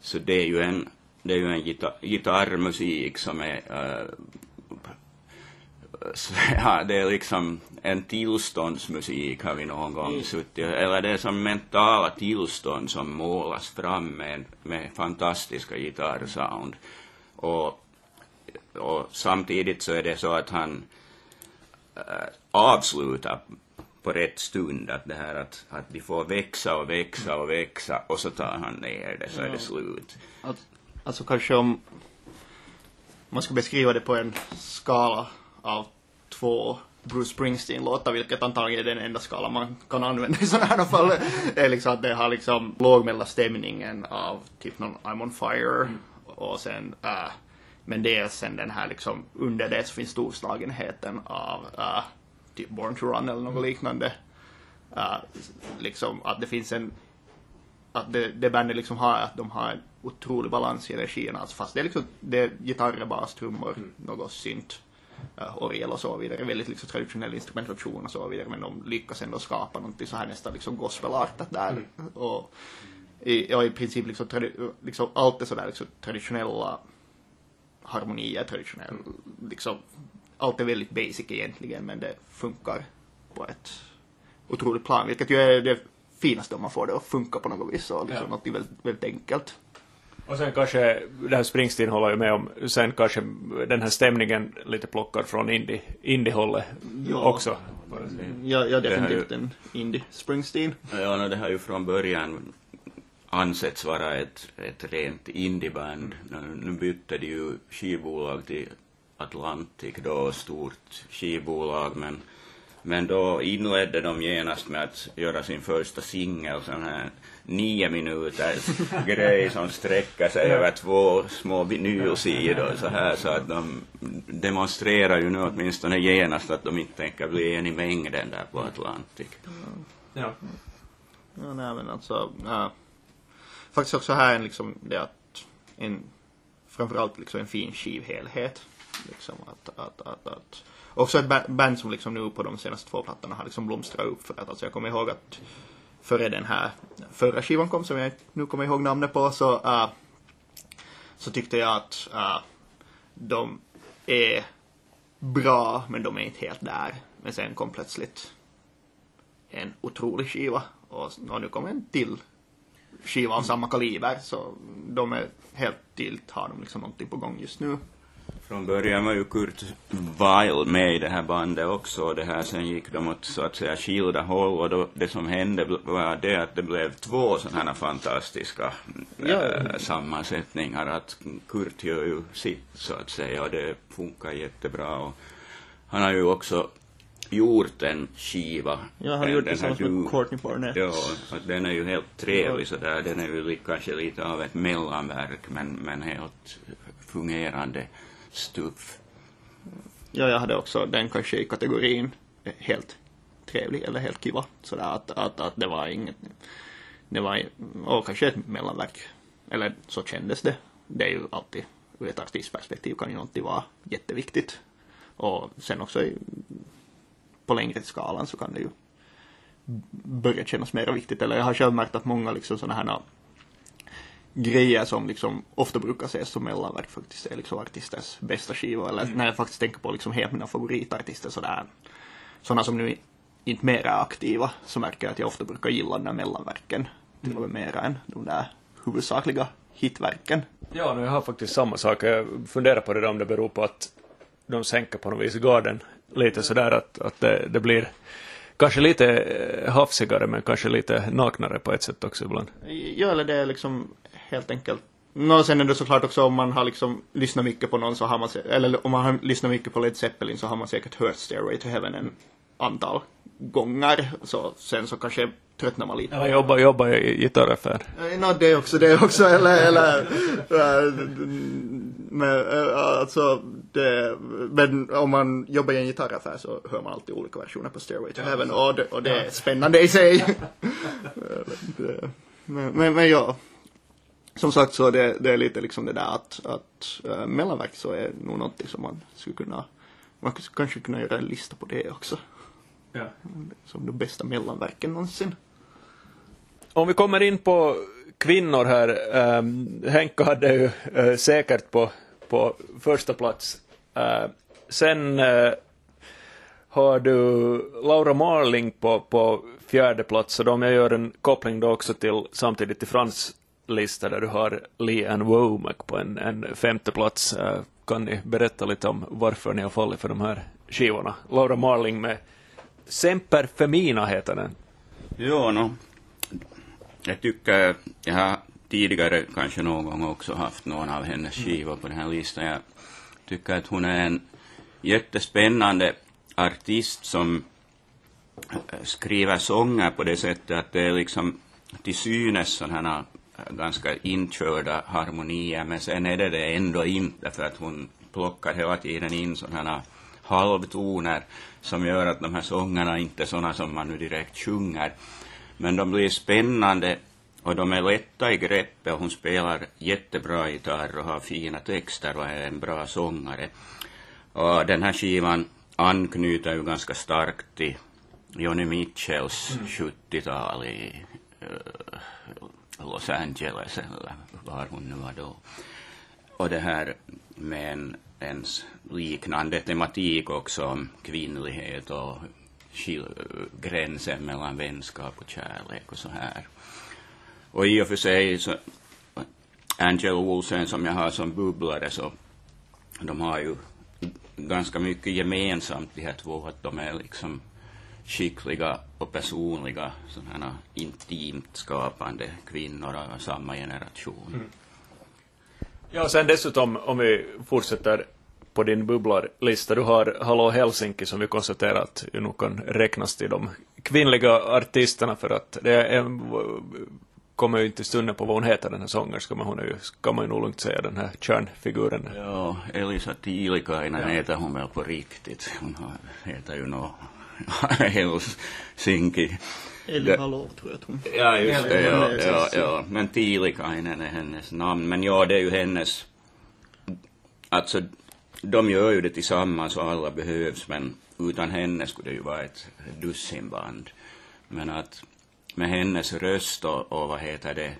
så det är ju en det är ju en gitar gitarrmusik som är äh, ja, det är liksom en tillståndsmusik har vi någon gång mm. suttit, eller det är som mentala tillstånd som målas fram med, med fantastiska gitarrsound. Och, och samtidigt så är det så att han äh, avslutar på rätt stund, att det här att, att de får växa och växa och växa och så tar han ner det så är det slut. Att, alltså kanske om man ska beskriva det på en skala av två Bruce Springsteen-låtar, vilket antagligen är den enda skala man kan använda i sådana här fall, är liksom att det har liksom lågmellanstämningen av typ någon I'm on fire och sen äh, men det är sen den här liksom under det så finns storslagenheten av äh, typ Born to Run eller något liknande. Äh, liksom att det finns en att det, det bandet liksom har att de har otrolig balans i regin. Alltså fast det är liksom det är gitarrer, bas, trummor, något synt, uh, orgel och så vidare. Väldigt liksom traditionell instrumentation och så vidare. Men de lyckas ändå skapa någonting så här nästan liksom gospelartat där. Och, i, och i princip liksom, liksom allt är sådär liksom traditionella harmonier, traditionell, liksom allt är väldigt basic egentligen men det funkar på ett otroligt plan, vilket ju är det finaste om man får det att funka på något vis och liksom Ja. något väldigt, väldigt enkelt. Och sen kanske, det här Springsteen håller ju med om, sen kanske den här stämningen lite plockar från indie, indie-hållet Ja. också. Här är definitivt en indie Springsteen. Ja, no, det har ju från början ansetts vara ett, ett rent indieband. Nu, nu bytte de ju skivbolag till Atlantic då, stort skivbolag, men, men då inledde de genast med att göra sin första singel, sån här nio minuters grej som sträcker sig över två små vinylsidor så här, så att de demonstrerar ju nu åtminstone genast att de inte tänker bli en i mängden där på Atlantic. Ja. Ja, nej men alltså, äh, faktiskt också här en liksom det att en, framförallt liksom en fin skivhelhet. Liksom att, att, att, att också ett ba- band som liksom nu på de senaste två plattorna har liksom blomstrat upp för att alltså jag kommer ihåg att före den här förra skivan kom som jag nu kommer ihåg namnet på så, uh, så tyckte jag att uh, de är bra men de är inte helt där. Men sen kom plötsligt en otrolig skiva. Och, och nu kommer en till skiva av samma kaliber. Så de är helt tydligt har de liksom någonting på gång just nu. Från början var ju Kurt Weill med i det här bandet också och det här sen gick de åt så att säga skilda håll och då, det som hände var det att det blev två sådana här fantastiska Ja. äh, sammansättningar att Kurt gör ju sitt så att säga och det funkar jättebra och han har ju också gjort en skiva. Ja, han här tillsammans med Courtney Barnett. Ja, att den är ju helt trevlig sådär. Den är ju kanske lite av ett mellanverk men, men helt fungerande stuff. Ja, jag hade också den kanske i kategorin helt trevlig eller helt kiva. Sådär att, att, att det var inget, det var, och kanske ett mellanverk. Eller så kändes det. Det är ju alltid, ur ett artistperspektiv kan ju alltid vara jätteviktigt. Och sen också i, på längre skalan så kan det ju börja kännas mer viktigt. Eller jag har själv märkt att många liksom sådana här grejer som liksom ofta brukar ses som mellanverk faktiskt är liksom artisters bästa skiva. Eller när jag faktiskt tänker på liksom helt mina favoritartister sådär. Sådana som nu inte mer är aktiva så märker jag att jag ofta brukar gilla de där mellanverken. Till och med mera än de där huvudsakliga hitverken. Ja, nu jag har faktiskt samma sak. Jag funderar på det där om det beror på att de sänker på något vis garden lite sådär att, att det, det blir kanske lite eh, hafsigare men kanske lite naknare på ett sätt också ibland. Ja, eller det är liksom helt enkelt Nå, sen är det såklart också om man har liksom lyssnat mycket på någon så har man, eller om man har lyssnat mycket på Led Zeppelin så har man säkert hört Stairway to Heaven en antal gånger. Så sen så kanske tröttnar man lite. Eller jobba, jobba i gitarraffär. Eh, Nå, det också, det också, eller, eller äh, men, äh, alltså, det, men om man jobbar i en gitarraffär så hör man alltid olika versioner på Stairway to Heaven och det, och det är spännande i sig. men, men, men ja, som sagt så det, det är lite liksom det där att, att äh, mellanverk så är nog någonting som man skulle kunna, man skulle kanske kunna göra en lista på det också. Ja. Som de bästa mellanverken någonsin. Om vi kommer in på kvinnor här. Um, Henka hade ju eh, säkert på, på första plats. Eh, sen eh, har du Laura Marling på, på fjärde plats. Och om jag gör en koppling då också till samtidigt till Frans lista där du har Lee Ann Womack på en, en femte plats. Eh, kan ni berätta lite om varför ni har fallit för de här skivorna? Laura Marling med Semper Femina heter den. Jo, no, jag tycker, jag har tidigare kanske någon gång också haft någon av hennes skivor på den här listan. Jag tycker att hon är en jättespännande artist som skriver sånger på det sättet att det är liksom till synes sådana ganska inkörda harmonier, men sen är det det ändå inte för att hon plockar hela tiden in sådana halvtoner som gör att de här sångerna inte är sådana som man nu direkt sjunger. Men de blir spännande och de är lätta i greppet och hon spelar jättebra gitarr och har fina texter och är en bra sångare. Och den här skivan anknyter ju ganska starkt till Johnny Mitchells mm. 70-tal i uh, Los Angeles eller var hon nu var då. Och det här med en, en liknande tematik också om kvinnlighet och gränsen mellan vänskap och kärlek och så här. Och i och för sig så Angela Olsen som jag har som bubblare så de har ju ganska mycket gemensamt de här två att de är liksom skickliga och personliga sådana intimt skapande kvinnor av samma generation. Mm. Ja, sen dessutom om vi fortsätter på din bubblarlista, du har Hallå Helsinki som vi konstaterat ju nog kan räknas till de kvinnliga artisterna för att det är kommer ju inte stunden på vad hon heter den här sångerskan, men hon är ju, kan man ju nog lugnt säga, den här kärnfiguren. Ja, Elisa Tiilikainen ja. heter hon väl på riktigt. Hon heter ju något Helsinki. Eller Hallå tror jag att hon. Ja, just det, ja, ja, ja. Men Tiilikainen är hennes namn. Men ja, det är ju hennes, alltså de gör ju det tillsammans och alla behövs, men utan henne skulle det ju vara ett dussinband. Men att med hennes röst och, och vad heter det,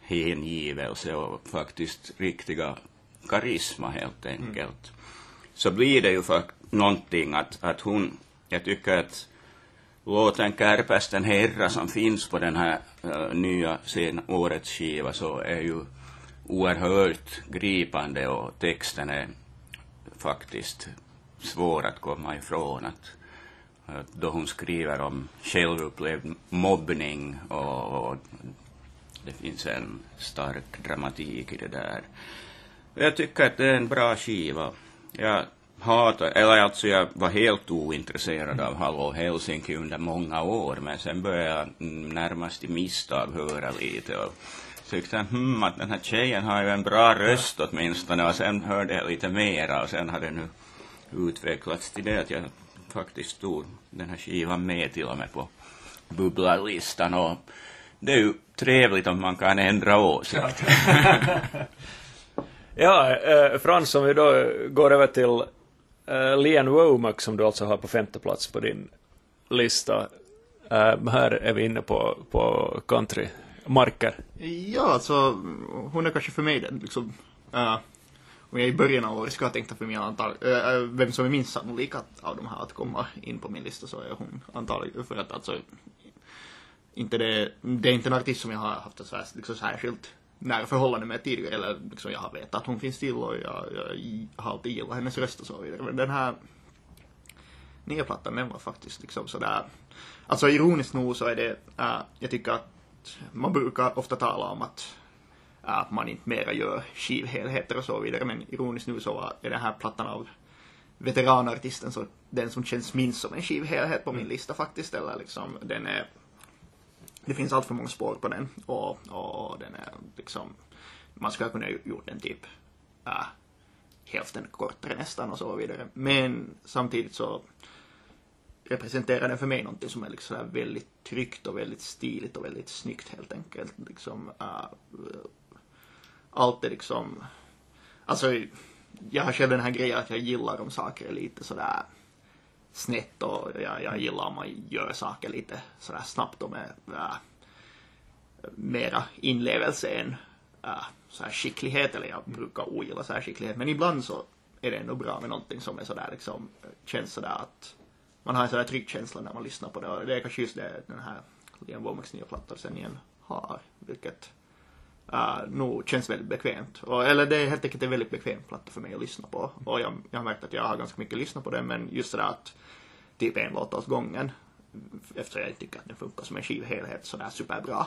hängivelse och faktiskt riktiga karisma helt enkelt, mm. så blir det ju fakt någonting att, att hon, jag tycker att låten Kärpästen herra som finns på den här äh, nya sen, årets skiva så är ju oerhört gripande och texten är faktiskt svår att komma ifrån. Att, då hon skriver om självupplevd mobbning och, och det finns en stark dramatik i det där. Jag tycker att det är en bra skiva. Jag hata, eller alltså jag var helt ointresserad av Hallå Helsinki under många år, men sen började jag närmast i misstag höra lite och tyckte hmm, att den här tjejen har ju en bra röst åtminstone och sen hörde jag lite mera och sen har det nu utvecklats till det att jag faktiskt tog den här skivan med till och med på bubblarlistan och det är ju trevligt om man kan ändra åsikt. ja, eh, Frans, om vi då går över till Uh, Lian Womack som du alltså har på femte plats på din lista. Uh, här är vi inne på, på countrymarker. Ja, alltså hon är kanske för mig den liksom, eh, uh, om jag i början av året skulle ha tänkt för mig antal, uh, vem som är minst sannolik av de här att komma in på min lista så är hon antagligen för att alltså inte det, det är inte en artist som jag har haft ett så här, liksom särskilt nära förhållande med tidigare eller liksom jag har vetat att hon finns till och jag, jag har alltid gillat hennes röst och så vidare. Men den här nya plattan den var faktiskt liksom sådär, alltså ironiskt nog så är det, äh, jag tycker att man brukar ofta tala om att att man inte mera gör skivhelheter och så vidare. Men ironiskt nu så är den här plattan av veteranartisten så den som känns minst som en skivhelhet på min mm. lista faktiskt. Eller liksom, den är, det finns allt för många spår på den och, och den är liksom, man skulle kunna gjort den typ äh, hälften kortare nästan och så vidare. Men samtidigt så representerar den för mig någonting som är liksom väldigt tryggt och väldigt stiligt och väldigt snyggt helt enkelt. Liksom, äh, allt är liksom, alltså jag har själv den här grejen att jag gillar om saker är lite sådär snett och jag, jag gillar om man gör saker lite sådär snabbt och med äh, mera inlevelse än äh, så skicklighet, eller jag brukar ogilla så här skicklighet, men ibland så är det ändå bra med någonting som är sådär liksom, känns sådär att man har en sådär trygg känsla när man lyssnar på det. Och det är kanske just det den här Liam Womacks nya platta sen igen har, vilket uh, nog känns väldigt bekvämt. Och, eller det är helt enkelt en väldigt bekväm platta för mig att lyssna på. Och jag, jag har märkt att jag har ganska mycket lyssnat på den men just sådär att typ en låt åt gången. Eftersom jag inte tycker att den funkar som en skivhelhet sådär superbra.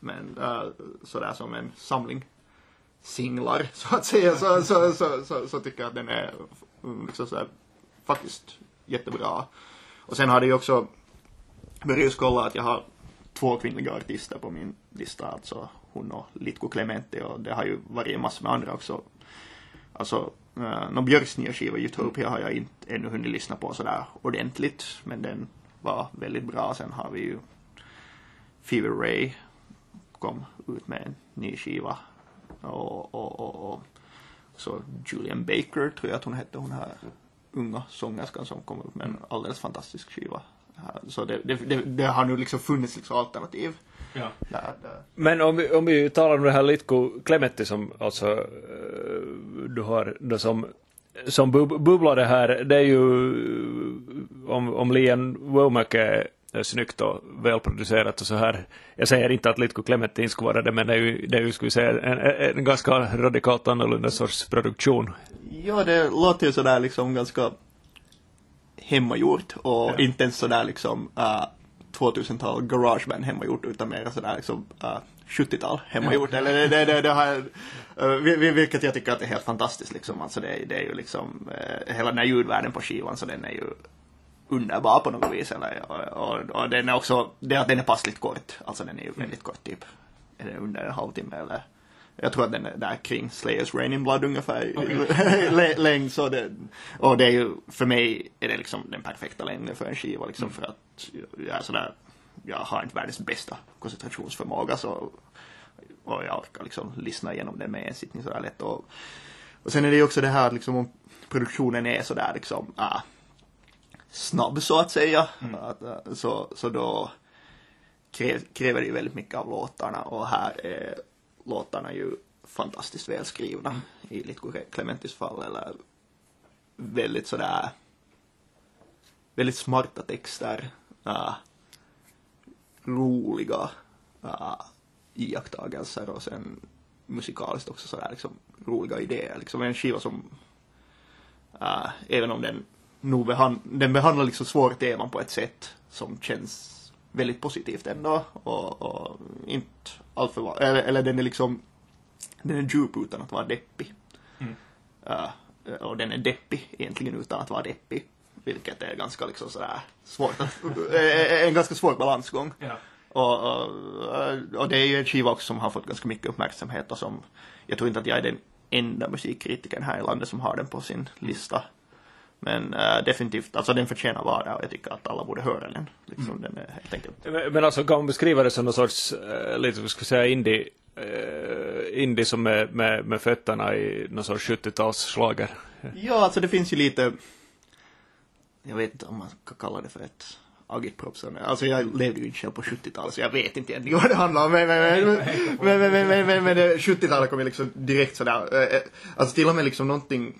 Men eh, uh, sådär som en samling singlar så att säga så, så, så, så, så tycker jag att den är mm, liksom sådär, faktiskt jättebra. Och sen har det ju också börjat kolla att jag har två kvinnliga artister på min lista, alltså hon och Litko Clementi och det har ju varit massor med andra också. Alltså, uh, någon Björks nya skiva Utopia har jag inte ännu hunnit lyssna på sådär ordentligt, men den var väldigt bra. Sen har vi ju Fever Ray kom ut med en ny skiva och, och, och, och så Julian Baker tror jag att hon hette, hon här unga sångerskan som kom upp med en alldeles fantastisk skiva. Så det, det, det, det har nu liksom funnits liksom alternativ. Ja. Där, där. Men om vi, om vi talar om det här Litko Clementi som alltså eh, du har det som som bub bubblade här, det är ju om, om Lian Womack är snyggt och välproducerat och så här. Jag säger inte att Litko Clementin skulle vara det, men det är ju, det är ju ska vi säga, en, en ganska radikalt annorlunda sorts produktion. Ja, det låter ju sådär liksom ganska hemmagjort och ja. inte ens sådär liksom uh, 2000-tal garageband hemmagjort utan mer sådär liksom uh, 70-tal hemmagjort. Ja. Eller det, det, det, har, uh, vilket jag tycker att är helt fantastiskt liksom. Alltså det, det är ju liksom uh, hela den här ljudvärlden på skivan så den är ju underbar på något vis. Eller, och, och, och den är också, det att den är passligt kort. Alltså den är ju väldigt kort typ. Är det under en halvtimme eller jag tror att den är där kring Slayers Rain in Blood ungefär okay. längd. Så det, och det är ju, för mig är det liksom den perfekta längden för en skiva liksom mm. för att jag är sådär, jag har inte världens bästa koncentrationsförmåga så och jag orkar liksom lyssna igenom den med en sittning sådär lätt och, och sen är det ju också det här liksom om produktionen är sådär liksom äh, snabb så att säga. Mm. Äh, så, så då kräv, kräver det ju väldigt mycket av låtarna och här är låtarna ju fantastiskt välskrivna i Litko Clementis fall eller väldigt sådär väldigt smarta texter, uh, roliga uh, iakttagelser och sen musikaliskt också sådär liksom roliga idéer. Liksom en skiva som, uh, även om den nog behand, den behandlar liksom svåra teman på ett sätt som känns väldigt positivt ändå och, och inte alltför, eller, eller den är liksom, den är djup utan att vara deppig. Mm. Uh, och den är deppig egentligen utan att vara deppig. Vilket är ganska liksom sådär svårt att, en ganska svår balansgång. Ja. Och, och, och, det är ju en skiva också som har fått ganska mycket uppmärksamhet och som, jag tror inte att jag är den enda musikkritikern här i landet som har den på sin lista. Men äh, definitivt, alltså den förtjänar vara där och jag tycker att alla borde höra den. Liksom, mm. den är helt enkelt. Men alltså kan man beskriva det som någon sorts, äh, lite ska säga, indie, äh, indie som är med, med fötterna i någon sorts 70-talsslager? Ja, alltså det finns ju lite, jag vet inte om man kan kalla det för ett agitprop. Alltså jag levde ju inte själv på 70-talet så jag vet inte egentligen vad det handlar om. Men, men, men, men, men, men, men, men 70-talet kom ju liksom direkt sådär, alltså till och med liksom någonting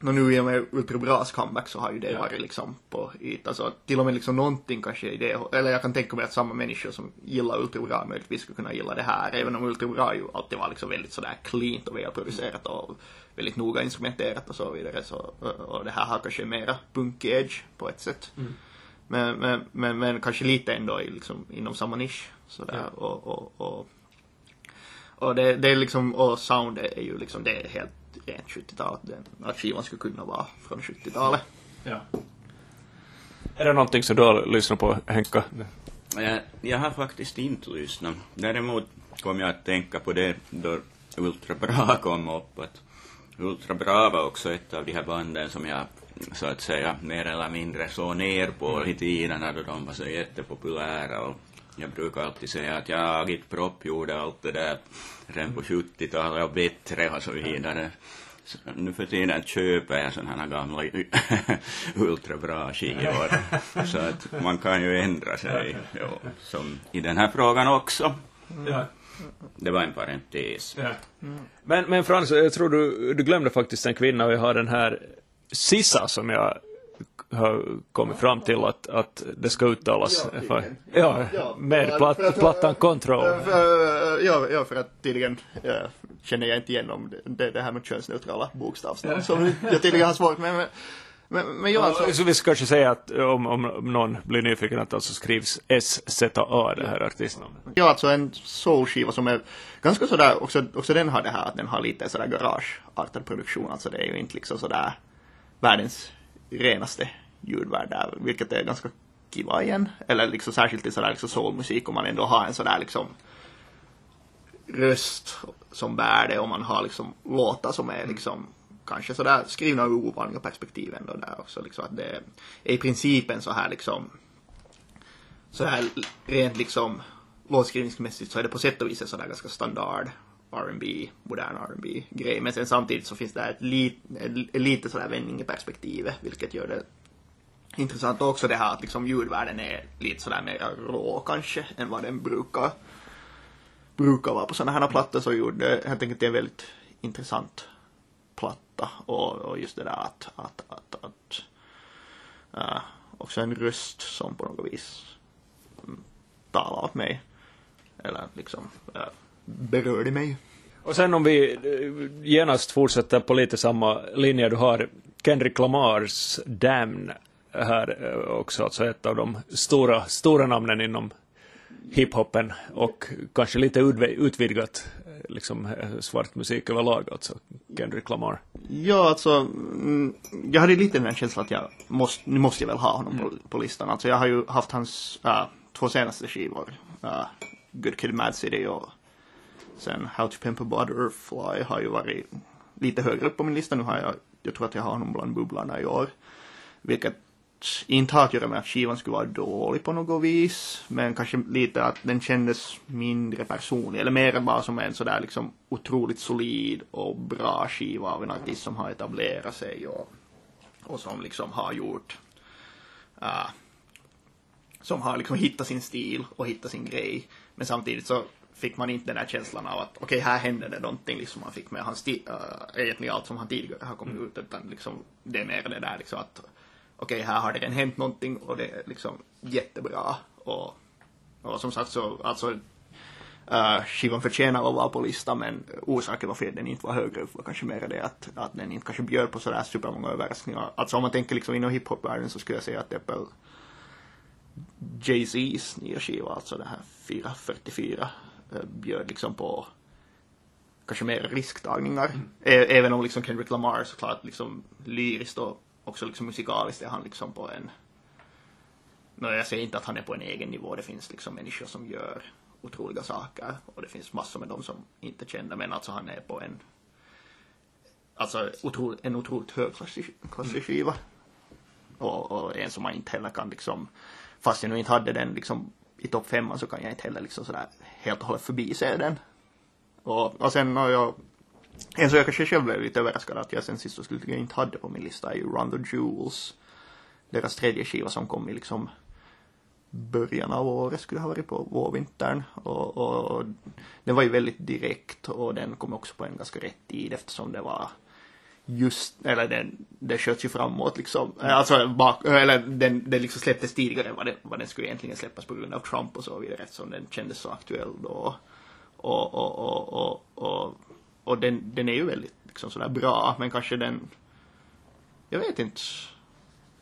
No, nu i och med Ultra Bras comeback så har ju det ja. varit liksom på ytan. Så till och med liksom någonting kanske i det, eller jag kan tänka mig att samma människor som gillar Ultra Bra möjligtvis skulle kunna gilla det här. Även om Ultra Bra ju alltid var liksom väldigt sådär cleant och välproducerat och väldigt noga instrumenterat och så vidare. Så, och det här har kanske mera punky edge på ett sätt. Mm. Men, men, men, men, kanske lite ändå i, liksom, inom samma nisch. Sådär. Ja. Och, och, och, och det, det är liksom, och sound är ju liksom, det är helt rent 70-tal, att skivan skulle kunna vara från 70-talet. Ja. Är det någonting som du har lyssnat på, Henka? Jag, jag har faktiskt inte lyssnat. Däremot kom jag att tänka på det då Ultra Bra kom upp. Att Ultra Bra var också ett av de här banden som jag så att säga mer eller mindre såg ner på i tiderna då de var så jättepopulära. Och jag brukar alltid säga att jag Agit Propp gjorde allt det där redan på 70-talet och bättre och så vidare. Så nu för tiden köper jag sådana här gamla ultrabra skivor. Så att man kan ju ändra sig, jo, som i den här frågan också. Ja. Det var en parentes. Ja. Men, men Frans, jag tror du, du glömde faktiskt en kvinna och jag har den här Sissa som jag har kommit fram till att, att det ska uttalas ja, för, ja, ja, med platt, för, plattan Control. För, ja, ja, för att tydligen ja, känner jag inte igen om det, det här med könsneutrala bokstavsnamn som jag tydligen har svårt med. Men, Men, men jag alltså... Så vi ska kanske säga att om, om någon blir nyfiken att alltså skrivs SZA det här artistnamnet. Ja, alltså en soulskiva som är ganska sådär, också, också den har det här att den har lite sådär garageartad produktion. Alltså det är ju inte liksom sådär världens renaste ljudvärld där, vilket är ganska kiva igen. Eller liksom särskilt i sådär liksom soulmusik om man ändå har en sådär liksom röst som bär det och man har liksom låtar som är liksom kanske sådär skrivna ur ovanliga perspektiv ändå där också. Liksom att det är i principen så här liksom så här rent liksom låtskrivningsmässigt så är det på sätt och vis en sådär ganska standard R&B, modern R&B grej. Men sen samtidigt så finns det ett, lit, lite sådär vändning i perspektivet vilket gör det intressant och också det här att liksom ljudvärlden är lite sådär mer rå kanske än vad den brukar brukar vara på sådana här plattor så gjorde helt enkelt en väldigt intressant platta och, och just det där att, att, att, att uh, också en röst som på något vis mm, talar åt mig eller liksom uh, berörde mig. Och sen om vi eh, genast fortsätter på lite samma linje, du har Kendrick Lamars Damn här också, alltså ett av de stora, stora namnen inom hiphopen och kanske lite utvidgat liksom svart musik överlag, alltså Kendrick Lamar. Ja, alltså, mm, jag hade lite den känslan att jag måste, nu måste jag väl ha honom mm. på, på, listan. Alltså jag har ju haft hans äh, två senaste skivor, äh, Good Kid Mad City och sen How to Pimp a Butterfly har ju varit lite högre upp på min lista. Nu har jag, jag tror att jag har honom bland bubblarna i år. Vilket inte har att göra med att skivan skulle vara dålig på något vis, men kanske lite att den kändes mindre personlig, eller mer bara som en sådär liksom otroligt solid och bra skiva av en artist som har etablerat sig och, och som liksom har gjort, uh, som har liksom hittat sin stil och hittat sin grej, men samtidigt så fick man inte den här känslan av att okej, okay, här händer det någonting liksom man fick med hans, uh, egentligen allt som han tidigare har kommit ut, utan liksom det är mer det där liksom att okej, här har det redan hänt någonting och det är liksom jättebra. Och, och som sagt så, alltså uh, skivan förtjänar att vara på listan men orsaken varför den inte var högre var kanske mer det att, att den inte kanske bjöd på sådär supermånga överraskningar. Alltså om man tänker liksom inom hiphopvärlden så skulle jag säga att det är Jay-Z's nya skiva, alltså den här 444, uh, Eh, bjöd liksom på kanske mer risktagningar. Mm. Även om liksom Kendrick Lamar såklart liksom lyriskt och också liksom musikaliskt är han liksom på en No, jag säger inte att han är på en egen nivå. Det finns liksom människor som gör otroliga saker och det finns massor med dem som inte känner men alltså han är på en alltså otro, en otroligt högklassig skiva. Och, och, en som man inte heller kan liksom fast jag nu inte hade den liksom i topp femman så kan jag inte heller liksom sådär helt och hållet förbise den. Och, och sen har jag en som jag kanske själv blev lite överraskad att jag sen sist och slutligen inte hade på min lista är ju Run the Jewels. Deras tredje skiva som kom i liksom början av året skulle ha varit på vårvintern och, och, och den var ju väldigt direkt och den kom också på en ganska rätt tid eftersom det var just, eller den, den sköts ju framåt liksom, eh, alltså bak, eh, eller den, den liksom släpptes tidigare än vad, den, vad den skulle egentligen släppas på grund av Trump och så vidare eftersom den kändes så aktuell då. Och, och, och, och, och och den, den är ju väldigt liksom sådär bra, men kanske den, jag vet inte,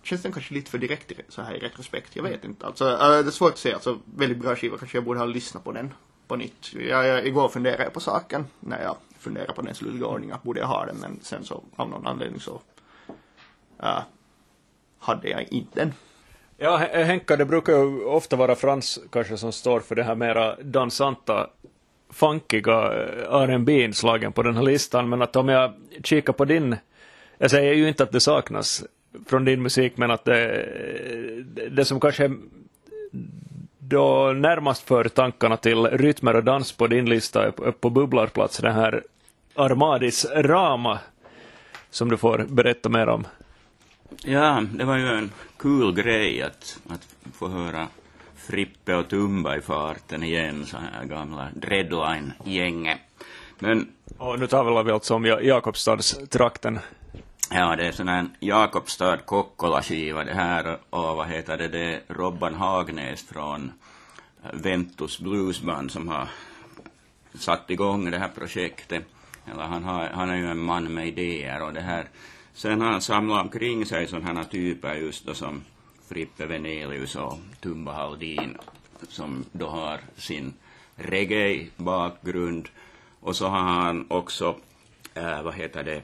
känns den kanske lite för direkt så här i retrospekt, jag vet inte. Alltså, eh, det är svårt att säga, alltså väldigt bra skiva, kanske jag borde ha lyssnat på den på nytt. Jag, jag, igår funderade jag på saken, när jag funderade på den slutliga ordningen, borde jag ha den, men sen så av någon anledning så äh, hade jag inte den. Ja, Henka, det brukar ju ofta vara Frans kanske som står för det här mera dansanta funkiga äh, eh, rb inslagen på den här listan, men att om jag kikar på din, jag säger ju inte att det saknas från din musik, men att det, det som kanske då närmast för tankarna till rytmer och dans på din lista på bubblarplats, den här Armadis Rama, som du får berätta mer om. Ja, det var ju en kul grej att, att få höra Frippe och Tumba i farten igen, så här gamla Dreadline-gänget. Men... Och nu talar vi alltså om Jakobstadstrakten. Ja, det är sån här Jakobstad Kokkola-skiva det här och vad heter det, det är Robban Hagnäs från Ventus Bluesband som har satt igång det här projektet. Eller han, har, han är ju en man med idéer och det här Sen har han samlat omkring sig sådana här typer just då som Frippe Venelius och Tumba Haldin som då har sin reggae-bakgrund. Och så har han också, äh, vad heter det,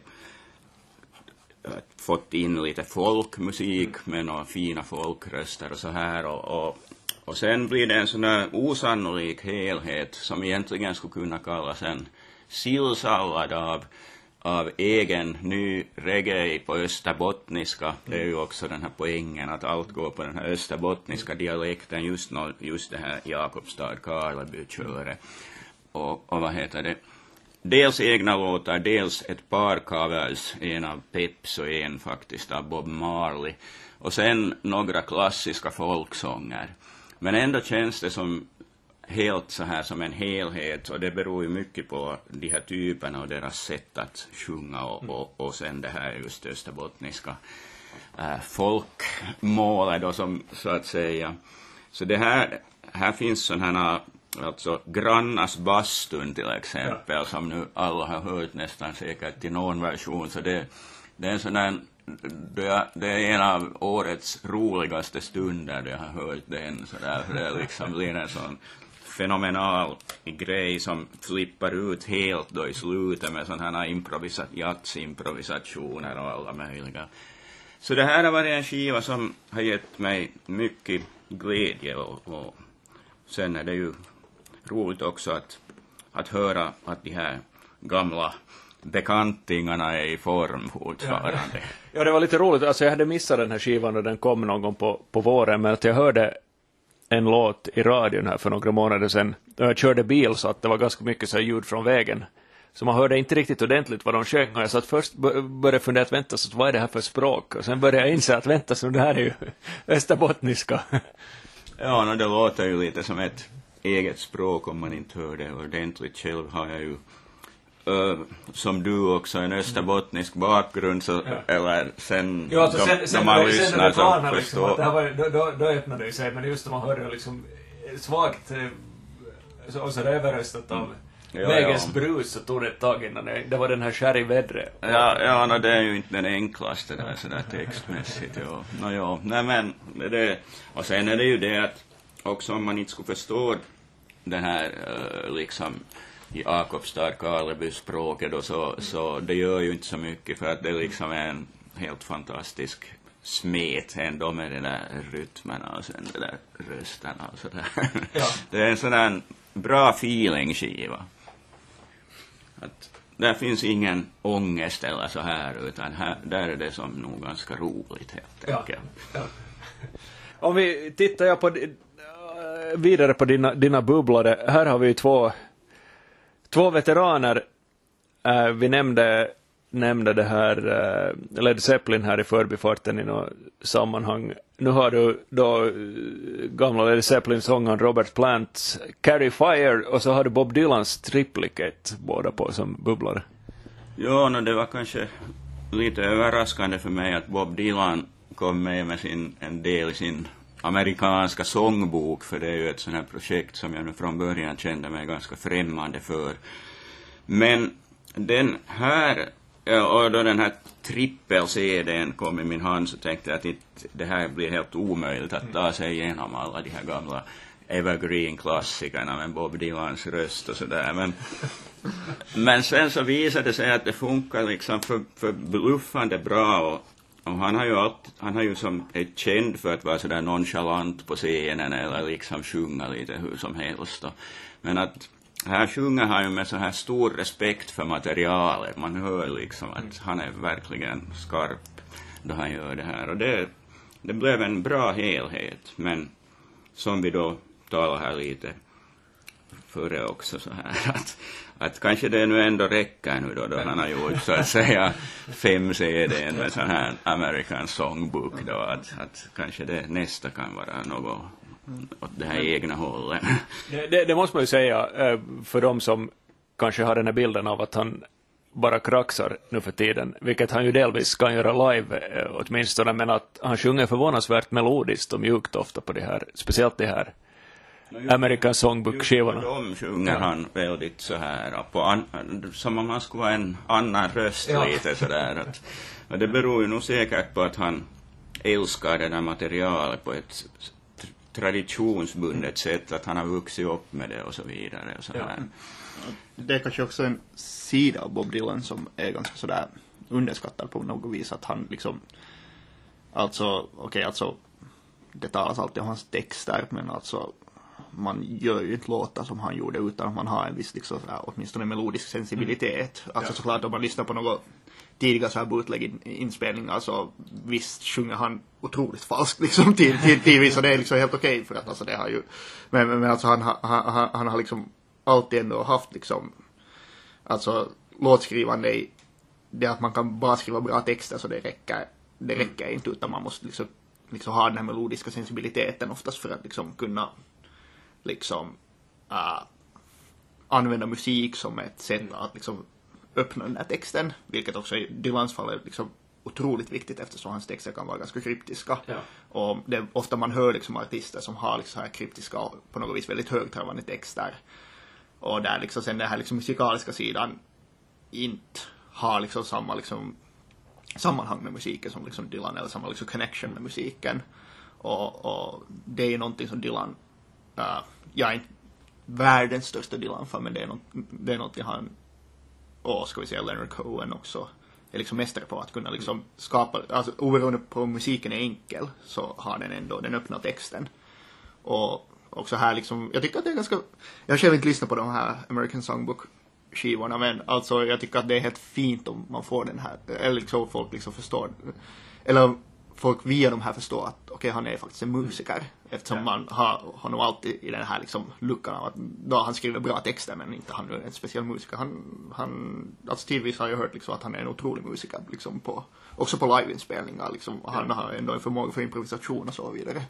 eh, fått in lite folkmusik med några fina folkröster och så här. Och, och, och sen blir det en sån där osannolik helhet som egentligen skulle kunna kallas en sillsallad av av egen ny reggae på österbottniska. Det är ju också den här poängen att allt går på den här österbottniska dialekten, just, no, just det här Jakobstad, Karleby köre. Och, och vad heter det? Dels egna låtar, dels ett par covers, en av Peps och en faktiskt av Bob Marley. Och sen några klassiska folksånger. Men ändå känns det som helt så här som en helhet och det beror ju mycket på de här typerna och deras sätt att sjunga och, mm. och, och sen det här just österbottniska äh, folkmålet då som så att säga. Så det här, här finns sådana här Alltså Grannas bastun till exempel, ja. som nu alla har hört nästan säkert i någon version. Så det, det är en sån där, det, är en av årets roligaste stunder jag har hört den. Så där, för det liksom blir en sån fenomenal grej som flippar ut helt då i slutet med sådana här improvisa jazzimprovisationer och alla möjliga. Så det här har varit en skiva som har gett mig mycket glädje och, och sen är det ju roligt också att, att höra att de här gamla bekantingarna är i form fortfarande. Ja, ja, det var lite roligt. Alltså jag hade missat den här skivan och den kom någon gång på, på våren, men att jag hörde en låt i radion här för några månader sedan. Jag körde bil så att det var ganska mycket så ljud från vägen. Så man hörde inte riktigt ordentligt vad de sjöng och jag satt först började fundera att vänta, så vad är det här för språk? Och sen började jag inse att vänta, så det här är ju österbottniska. Ja, no, det låter ju lite som ett eget språk om man inte hör det ordentligt. Själv har jag ju uh, som du också, en österbottnisk bakgrund, så, ja. eller sen, jo, alltså, sen, sen, när man sen, lyssnar så liksom, förstår... Det här var, då, då, då öppnade det sig, men just när man hörde liksom svagt eh, och så överröstat av mm. vägens ja. brus så tog det ett tag innan det, det var den här skär i vädret. Ja, ja no, det är ju inte den enklaste där sådär textmässigt. Ja. No, ja. Nej men, det, och sen är det ju det att också om man inte skulle förstå den här uh, liksom i Akobstad, Karleby-språket då, så, så det gör ju inte så mycket för att det liksom är en helt fantastisk smet ändå med de där rytmerna och sen de där rösterna och sådär. Ja. Det är en sån där bra feeling-skiva. Att där finns ingen ångest eller så här, utan här, där är det som nog ganska roligt helt enkelt. Ja. Ja. Om vi tittar jag på vidare på dina, dina bubblare, här har vi två Två veteraner, äh, vi nämnde, nämnde det här äh, Led Zeppelin här i förbifarten i något sammanhang. Nu har du då eh, gamla Led Zeppelin-sångaren Robert Plants Carry Fire och så har du Bob Dylans Triplicate båda på som bubblare. Ja, no, det var kanske lite överraskande för mig att Bob Dylan kom med med sin, en del i sin amerikanska sångbok, för det är ju ett sånt här projekt som jag nu från början kände mig ganska främmande för. Men den här, och då den här trippel-CDn kom i min hand så tänkte jag att det här blir helt omöjligt att ta sig igenom alla de här gamla evergreen-klassikerna med Bob Dylans röst och sådär. Men, men sen så visade det sig att det funkar liksom förbluffande för bra och och han har ju allt, han har ju som är känd för att vara sådär nonchalant på scenen eller liksom sjunga lite hur som helst. Och, Men att här sjunger han ju med så här stor respekt för materialet. Man hör liksom att han är verkligen skarp då han gör det här. Och det, det blev en bra helhet. Men som vi då talar här lite före också så här att, att kanske det nu ändå räcker nu då, då han har gjort så att säga fem CD med sån här American Songbook då, att, att kanske det nästa kan vara något åt det här egna hållet. Det, det, det måste man ju säga eh, för de som kanske har den här bilden av att han bara kraxar nu för tiden, vilket han ju delvis kan göra live eh, åtminstone, men att han sjunger förvånansvärt melodiskt och mjukt ofta på det här, speciellt det här American Songbook-skivorna. De sjunger han väldigt så här, på an, som om han skulle vara en annan röst Ja. lite sådär. Att, och det beror ju nog säkert på att han älskar det där materialet på ett traditionsbundet sätt, att han har vuxit upp med det och så vidare. Och så Ja. Det är kanske också en sida av Bob Dylan som är ganska sådär underskattad på något vis. Att han liksom, alltså, okej alltså, det talas alltid om hans texter, men alltså man gör ju inte låtar som han gjorde utan man har en viss, liksom, sådär, åtminstone melodisk sensibilitet. Alltså Ja. såklart om man lyssnar på något tidiga så här bootleg-inspelningar så visst sjunger han otroligt falskt liksom till, till, tidvis och det är liksom helt okej för att alltså det har ju, men, men, men alltså han, han, han, han har liksom alltid ändå haft liksom, alltså låtskrivande i det att man kan bara skriva bra texter så det räcker, det räcker inte utan man måste liksom, liksom ha den här melodiska sensibiliteten oftast för att liksom kunna liksom äh, använda musik som ett sätt att liksom öppna den här texten, vilket också i Dylans fall är liksom otroligt viktigt eftersom hans texter kan vara ganska kryptiska. Ja. Och det är ofta man hör liksom artister som har liksom här kryptiska och på något vis väldigt högtravande texter. Och där liksom sen den här liksom musikaliska sidan inte har liksom samma liksom sammanhang med musiken som liksom Dylan eller samma liksom connection med musiken. Och, och det är ju någonting som Dylan, uh, jag är inte världens största Dylan-fan men det är, något, det är någonting han och ska vi säga Leonard Cohen också är liksom mästare på att kunna liksom skapa, alltså oberoende på om musiken är enkel så har den ändå den öppna texten. Och också här liksom, jag tycker att det är ganska, jag har själv inte lyssnat på de här American Songbook skivorna men alltså jag tycker att det är helt fint om man får den här, eller liksom folk liksom förstår, eller folk via de här förstår att okej han är faktiskt en musiker eftersom Ja. man har honom alltid i den här liksom luckan av att då han skriver bra texter men inte han är en speciell musiker. Han, han, alltså tidvis har jag hört liksom att han är en otrolig musiker liksom på, också på liveinspelningar liksom. Och Han har ändå en förmåga för improvisation och så vidare.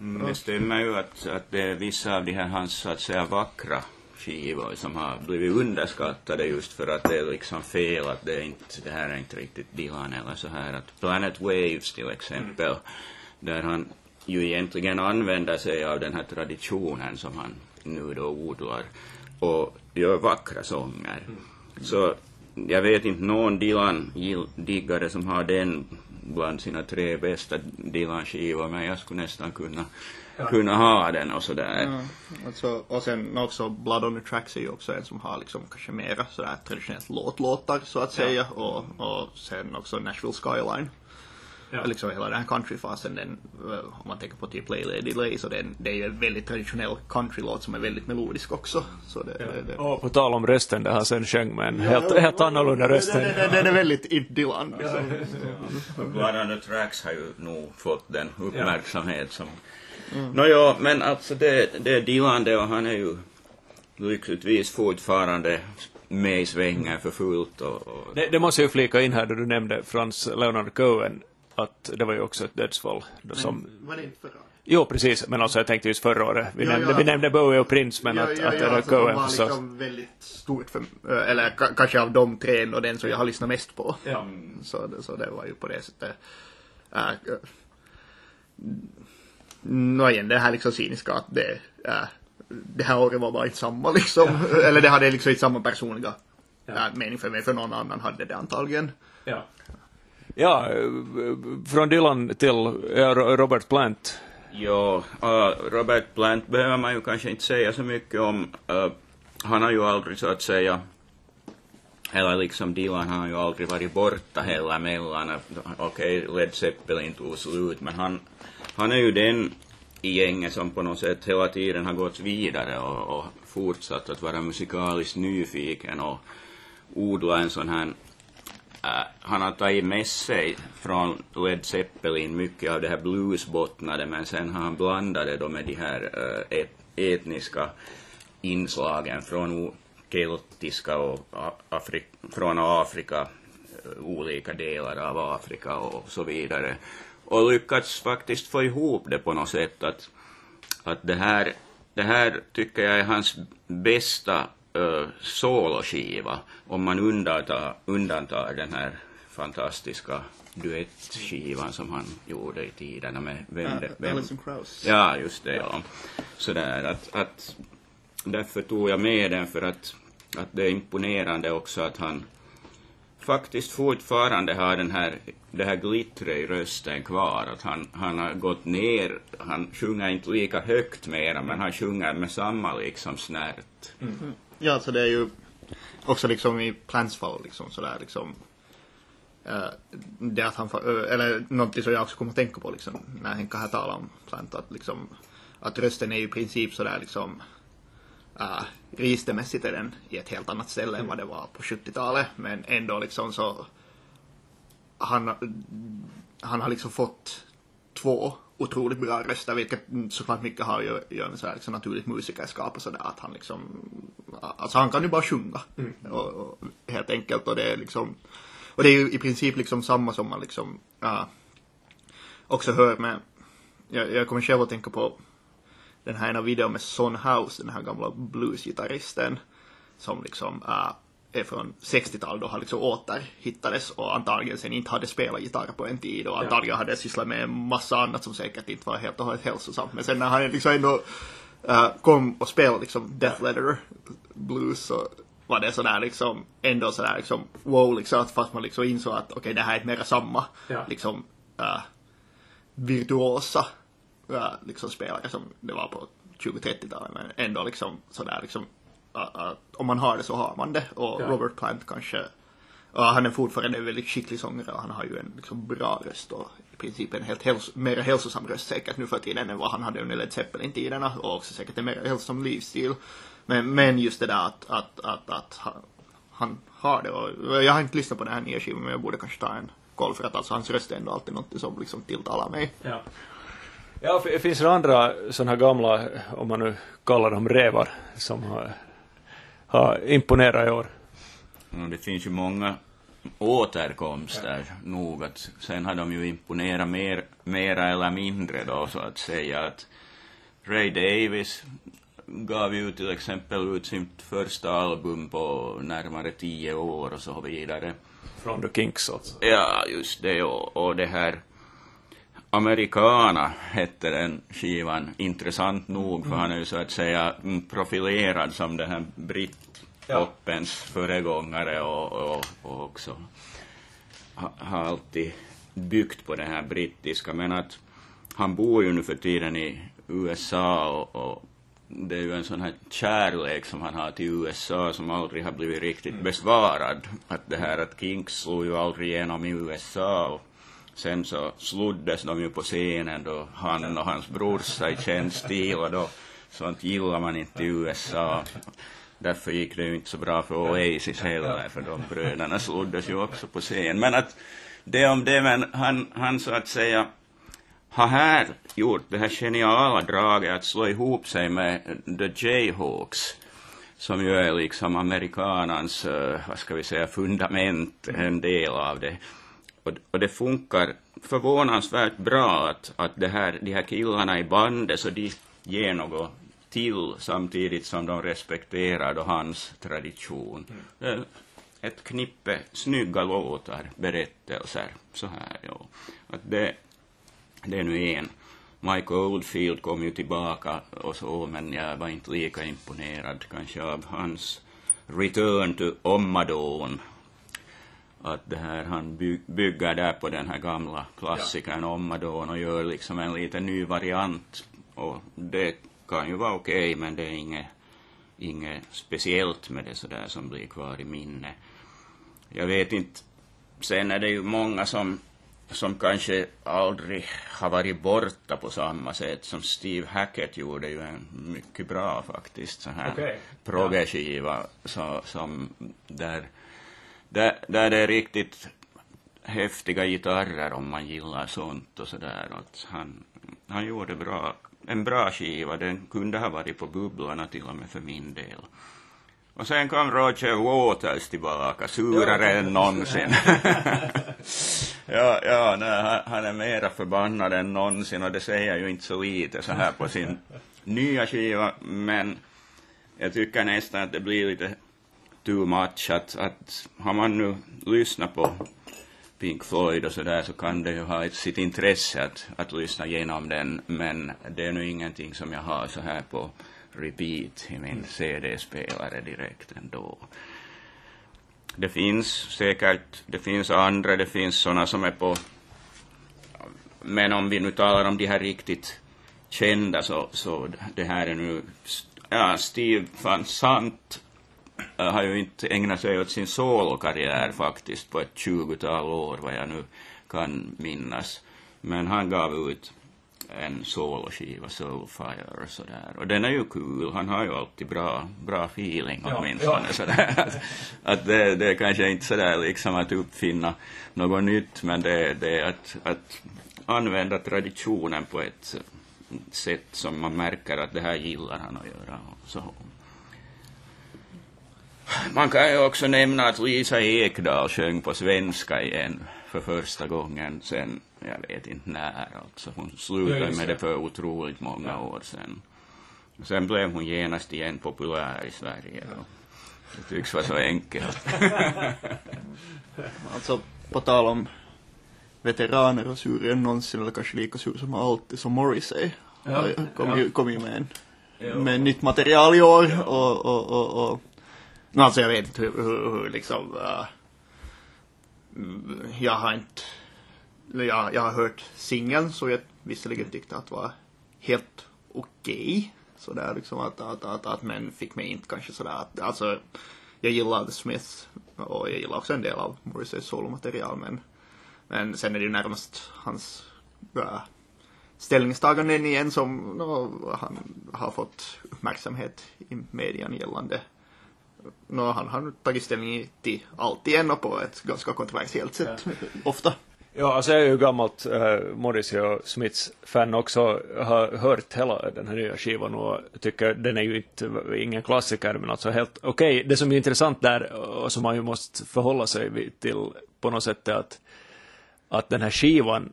Mm, det stämmer ju att, att det är vissa av de här hans så att säga vackra skivor som har blivit underskattade just för att det är liksom fel att det är inte, det här är inte riktigt Dylan eller så här. Att Planet Waves till exempel, där han ju egentligen använder sig av den här traditionen som han nu då odlar och gör vackra sånger. Så jag vet inte någon Dylan-diggare som har den bland sina tre bästa Dylan-skivor, men jag skulle nästan kunna, kunna ha den och sådär. Ja, alltså, och sen också Blood on the Tracks är ju också en som har liksom kanske mera sådär traditionellt låtlåtar så att säga och, och sen också Nashville Skyline. Ja. Liksom hela den här countryfasen, den, eh, om man tänker på typ Lay Lady Lay, så den, det är ju en väldigt traditionell countrylåt som är väldigt melodisk också. Så det, det, det. Och på tal om rösten där han sen sjöng med en helt, helt annorlunda röst. Den, den, den är väldigt inte Dylan. Liksom. Blood on the Tracks har ju nog fått den uppmärksamhet som... Nåja, men alltså det, det är Dylan det och han är ju lyckligtvis fortfarande med i svängen för fullt och, och Det, det måste jag ju flika in här då du nämnde Frans Leonard Cohen, att det var ju också ett dödsfall. Då som, Var det inte förra? jo, precis, men alltså jag tänkte just förra året. Vi, Ja, nämnde, ja. vi nämnde Bowie och Prince, men att, att det var alltså, de Cohen var liksom väldigt stort för, eller ka- kanske av de tre ändå den som jag har lyssnat mest på. Ja. Så, det- så det var ju på det sättet. Äh, äh, Nå igen, det här liksom cyniska att det, äh, det här året var bara inte samma liksom. Eller det hade liksom inte samma personliga Ja. äh, mening för mig, för någon annan hade det antagligen. Ja. Ja, eh, från Dylan till ja, Ro- Robert Plant. Ja, uh, Robert Plant behöver man ju kanske inte säga så mycket om. Uh, han har ju aldrig så att säga, eller liksom Dylan har ju aldrig varit borta heller mellan, okej, Led Zeppelin tog slut, men han, han är ju den i gänget som på något sätt hela tiden har gått vidare och, och fortsatt att vara musikaliskt nyfiken och odla en sån här äh, han har tagit med sig från Led Zeppelin mycket av det här bluesbottnade men sen har han blandat det då med de här äh, et, etniska inslagen från keltiska och Afri, från Afrika, äh, olika delar av Afrika och så vidare. Och lyckats faktiskt få ihop det på något sätt att, att det här, det här tycker jag är hans bästa uh, soloskiva om man undantar, undantar den här fantastiska duettskivan som han gjorde i tiderna med vem, det- vem Alison Krauss. Ja, just det. Ja. Sådär att, att därför tog jag med den för att, att det är imponerande också att han faktiskt fortfarande har den här, det här glittret i rösten kvar. Att han, han har gått ner, han sjunger inte lika högt mera, men han sjunger med samma liksom snärt. Mm. Ja, så det är ju också liksom i Plants fall liksom sådär liksom. eh, det att han, eh, eller någonting som jag också kommer att tänka på liksom när Henka här talar om Plant att liksom att rösten är ju i princip sådär liksom uh, registermässigt är den i ett helt annat ställe än vad det var på 70-talet men ändå liksom så han, han har liksom fått två otroligt bra röster, vilket såklart mycket har att göra med så här, liksom, naturligt musikerskap och sådär. Att han liksom, alltså han kan ju bara sjunga. Och, och, helt enkelt. Och det är liksom, och det är ju i princip liksom samma som man liksom uh, också hör med, jag, jag kommer själv att tänka på den här ena videon med Son House, den här gamla bluesgitarristen som liksom uh, är från 60-talet och har liksom återhittades och antagligen sen inte hade spelat gitarr på en tid och antagligen hade sysslat med en massa annat som säkert inte var helt och hållet hälsosamt. Men sen när han liksom ändå uh, kom och spelade liksom Death Letter blues så var det sådär liksom ändå sådär liksom wow liksom att fast man liksom insåg att okej det här är inte mera samma Ja. liksom uh, virtuosa liksom spelare som det var på 20-30-talet men ändå liksom sådär liksom uh, om man har det så har man det och Ja. Robert Plant kanske och han är fortfarande en väldigt skicklig sångare och han har ju en liksom bra röst och i princip en helt häls- mer hälsosam röst säkert nu för tiden än vad han hade under Led Zeppelin-tiderna och också säkert en mer hälsosam livsstil. Men, men just det där att, att, att, att han, han har det och jag har inte lyssnat på den här nya skivan men jag borde kanske ta en koll för att alltså hans röst är ändå alltid något som liksom tilltalar mig. Ja. Ja, finns det andra sådana här gamla, om man nu kallar dem rävar, som har, har imponerat i år? Och det finns ju många återkomster nog att sen har de ju imponerat mer, mera eller mindre då så att säga att Ray Davis gav ju till exempel ut sitt första album på närmare tio år och så vidare. Från The Kinks alltså. Ja, just det och, och det här Americana hette den skivan, intressant nog för han är ju så att säga mm, profilerad som den här brittpoppens föregångare och, och, och också ha, har alltid byggt på det här brittiska. Men att han bor ju nu för tiden i USA och, och det är ju en sån här kärlek som han har till USA som aldrig har blivit riktigt besvarad. Att det här att Kinks slog ju aldrig igenom i USA sen så sloddes de ju på scenen då han och hans brorsa i känd stil och då sånt gillar man inte i USA. Därför gick det ju inte så bra för Oasis heller, för de bröderna sloddes ju också på scen. Men att det om det, men han, han så att säga har här gjort det här geniala draget att slå ihop sig med The Jayhawks, som ju är liksom amerikanans, eh, vad ska vi säga, fundament, en del av det. Och, och det funkar förvånansvärt bra att, att det här, de här killarna i bandet, så de ger något till samtidigt som de respekterar då hans tradition. Det är Ett knippe snygga låtar, berättelser, så här. Ja. Att det, det är nu en. Mike Oldfield kom ju tillbaka och så, men jag var inte lika imponerad kanske av hans return to Ommadon. Att det här, han by, bygger där på den här gamla klassikern Ommadon och gör liksom en liten ny variant. Och det kan ju vara okej, men det är inget, inget speciellt med det sådär som blir kvar i minne. Jag vet inte, sen är det ju många som som kanske aldrig har varit borta på samma sätt som Steve Hackett gjorde ju en mycket bra faktiskt så här Okej. proggeskiva så, som där, där, där det är riktigt häftiga gitarrer om man gillar sånt och sådär. Han, han gjorde bra, en bra skiva, den kunde ha varit på bubblorna till och med för min del. Och sen kom Roger Waters tillbaka, surare än någonsin. ja, ja nej, han, han är mera förbannad än någonsin och det säger ju inte så lite så här på sin nya skiva, men jag tycker nästan att det blir lite too much att, att har man nu lyssnat på Pink Floyd och sådär så kan det ju ha ett, sitt intresse att, att lyssna igenom den, men det är nu ingenting som jag har så här på repeat i min CD-spelare direkt ändå. Det finns säkert, det finns andra, det finns sådana som är på, men om vi nu talar om de här riktigt kända så, så det här är nu, ja, Steve van Sant har ju inte ägnat sig åt sin solokarriär faktiskt på ett tjugotal år vad jag nu kan minnas. Men han gav ut en soloskiva, Soulfire och sådär. Och den är ju kul, han har ju alltid bra, bra feeling åtminstone ja, sådär. Att, att det, det är kanske inte sådär liksom att uppfinna något nytt, men det, det är att, att använda traditionen på ett sätt som man märker att det här gillar han att göra. Så. Man kan ju också nämna att Lisa Ekdahl sjöng på svenska igen för första gången sen, jag vet inte när alltså. Hon slutade med det för otroligt många år sedan. Sen blev hon genast igen populär i Sverige. Ja. Det tycks vara så enkelt. alltså, på tal om veteraner och sur än någonsin, eller kanske lika sur som alltid, som Morrissey. Ja. Kom, ja. Ju, kom ju med, en, ja. med nytt material i år och, och, och, och alltså jag vet inte hur, hur, hur liksom uh, jag har inte jag, jag har hört singeln så jag visserligen tyckte att det var helt okej okay. sådär liksom att, att, att, att men fick mig inte kanske sådär att alltså jag gillar The Smiths och jag gillar också en del av Morrisseys solomaterial men men sen är det ju närmast hans äh, ställningstaganden igen som no, han har fått uppmärksamhet i median gällande. No, han har tagit ställning till allt igen och på ett ganska kontroversiellt sätt, ja. ofta. Ja, alltså jag är ju gammalt äh, Morrissey och Smiths fan också. Har hört hela den här nya skivan och tycker den är ju inte, ingen klassiker men alltså helt okej. Okay. Det som är intressant där och som man ju måste förhålla sig till på något sätt är att att den här skivan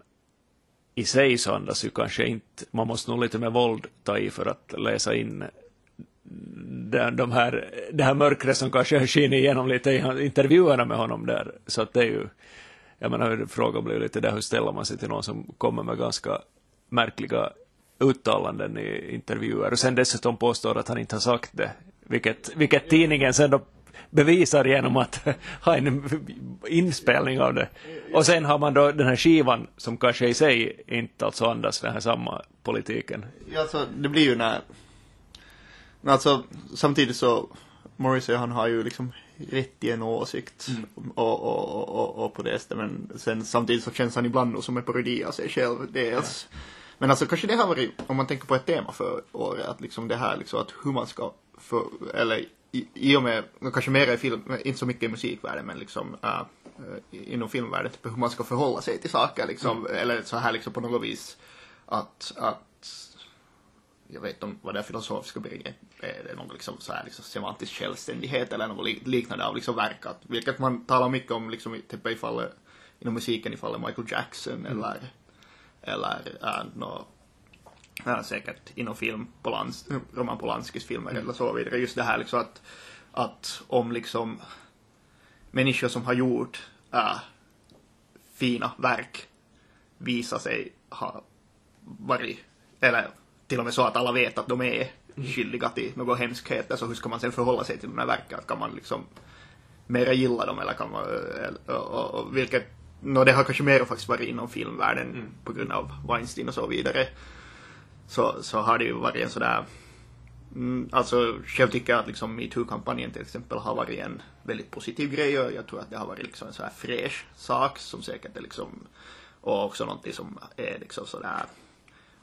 i sig så andas ju kanske inte, man måste nog lite med våld ta i för att läsa in de, de här, det här mörkret som kanske skiner igenom lite i intervjuerna med honom där. Så att det är ju, jag menar frågan blir lite där hur ställer man sig till någon som kommer med ganska märkliga uttalanden i intervjuer och sen dessutom påstår att han inte har sagt det, vilket, vilket tidningen sen då bevisar genom att ha en inspelning av det. Och sen har man då den här skivan som kanske i sig inte alltså andas den här samma politiken. Ja, så det blir ju när... Alltså samtidigt så, Morrissey han har ju liksom rätt i en åsikt mm. och, och, och, och, på det sättet men sen samtidigt så känns han ibland som en parodi av sig själv dels. Ja. Men alltså kanske det har varit, om man tänker på ett tema för året, att liksom det här liksom att hur man ska, för, eller i, i och med, kanske mer i film, inte så mycket i musikvärlden, men liksom uh, inom filmvärlden, typ hur man ska förhålla sig till saker liksom, mm. eller så här liksom på något vis att, att jag vet inte vad det är filosofiska begreppet är, det någon liksom så här liksom semantisk självständighet eller något liknande av liksom verkat, vilket man talar mycket om liksom typ i fallet, inom musiken i fallet Michael Jackson mm. eller, eller uh, no, ja, säkert inom film, Polans, Roman Polanskis filmer mm. eller så vidare. Just det här liksom att, att om liksom människor som har gjort äh, fina verk visar sig ha varit, eller till och med så att alla vet att de är skyldiga till något hemskheter, så hur ska man sen förhålla sig till de här verken? Kan man liksom mera gilla dem eller kan man, och, och, och vilket, no, det har kanske mer faktiskt varit inom filmvärlden mm. på grund av Weinstein och så vidare så, så har det ju varit en sådär Mm, alltså själv tycker jag att liksom metoo-kampanjen till exempel har varit en väldigt positiv grej och jag tror att det har varit liksom en så här fräsch sak som säkert är liksom och också någonting som är liksom sådär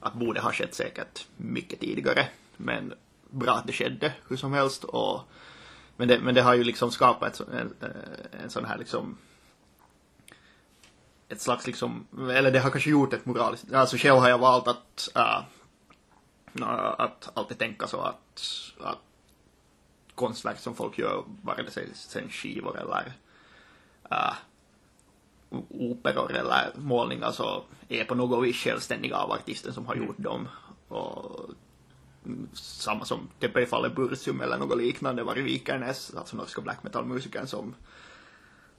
att borde ha skett säkert mycket tidigare. Men bra att det skedde hur som helst och men det, men det har ju liksom skapat ett, en, en sån här liksom ett slags liksom, eller det har kanske gjort ett moraliskt, alltså själv har jag valt att äh, att alltid tänka så att, att konstverk som folk gör, vare sig sen skivor eller äh, operor eller målningar så är på något vis självständiga av artisten som har mm. gjort dem. Och samma som typ i fallet Bursum eller något liknande var i Vikernes, alltså norska black metal-musikern som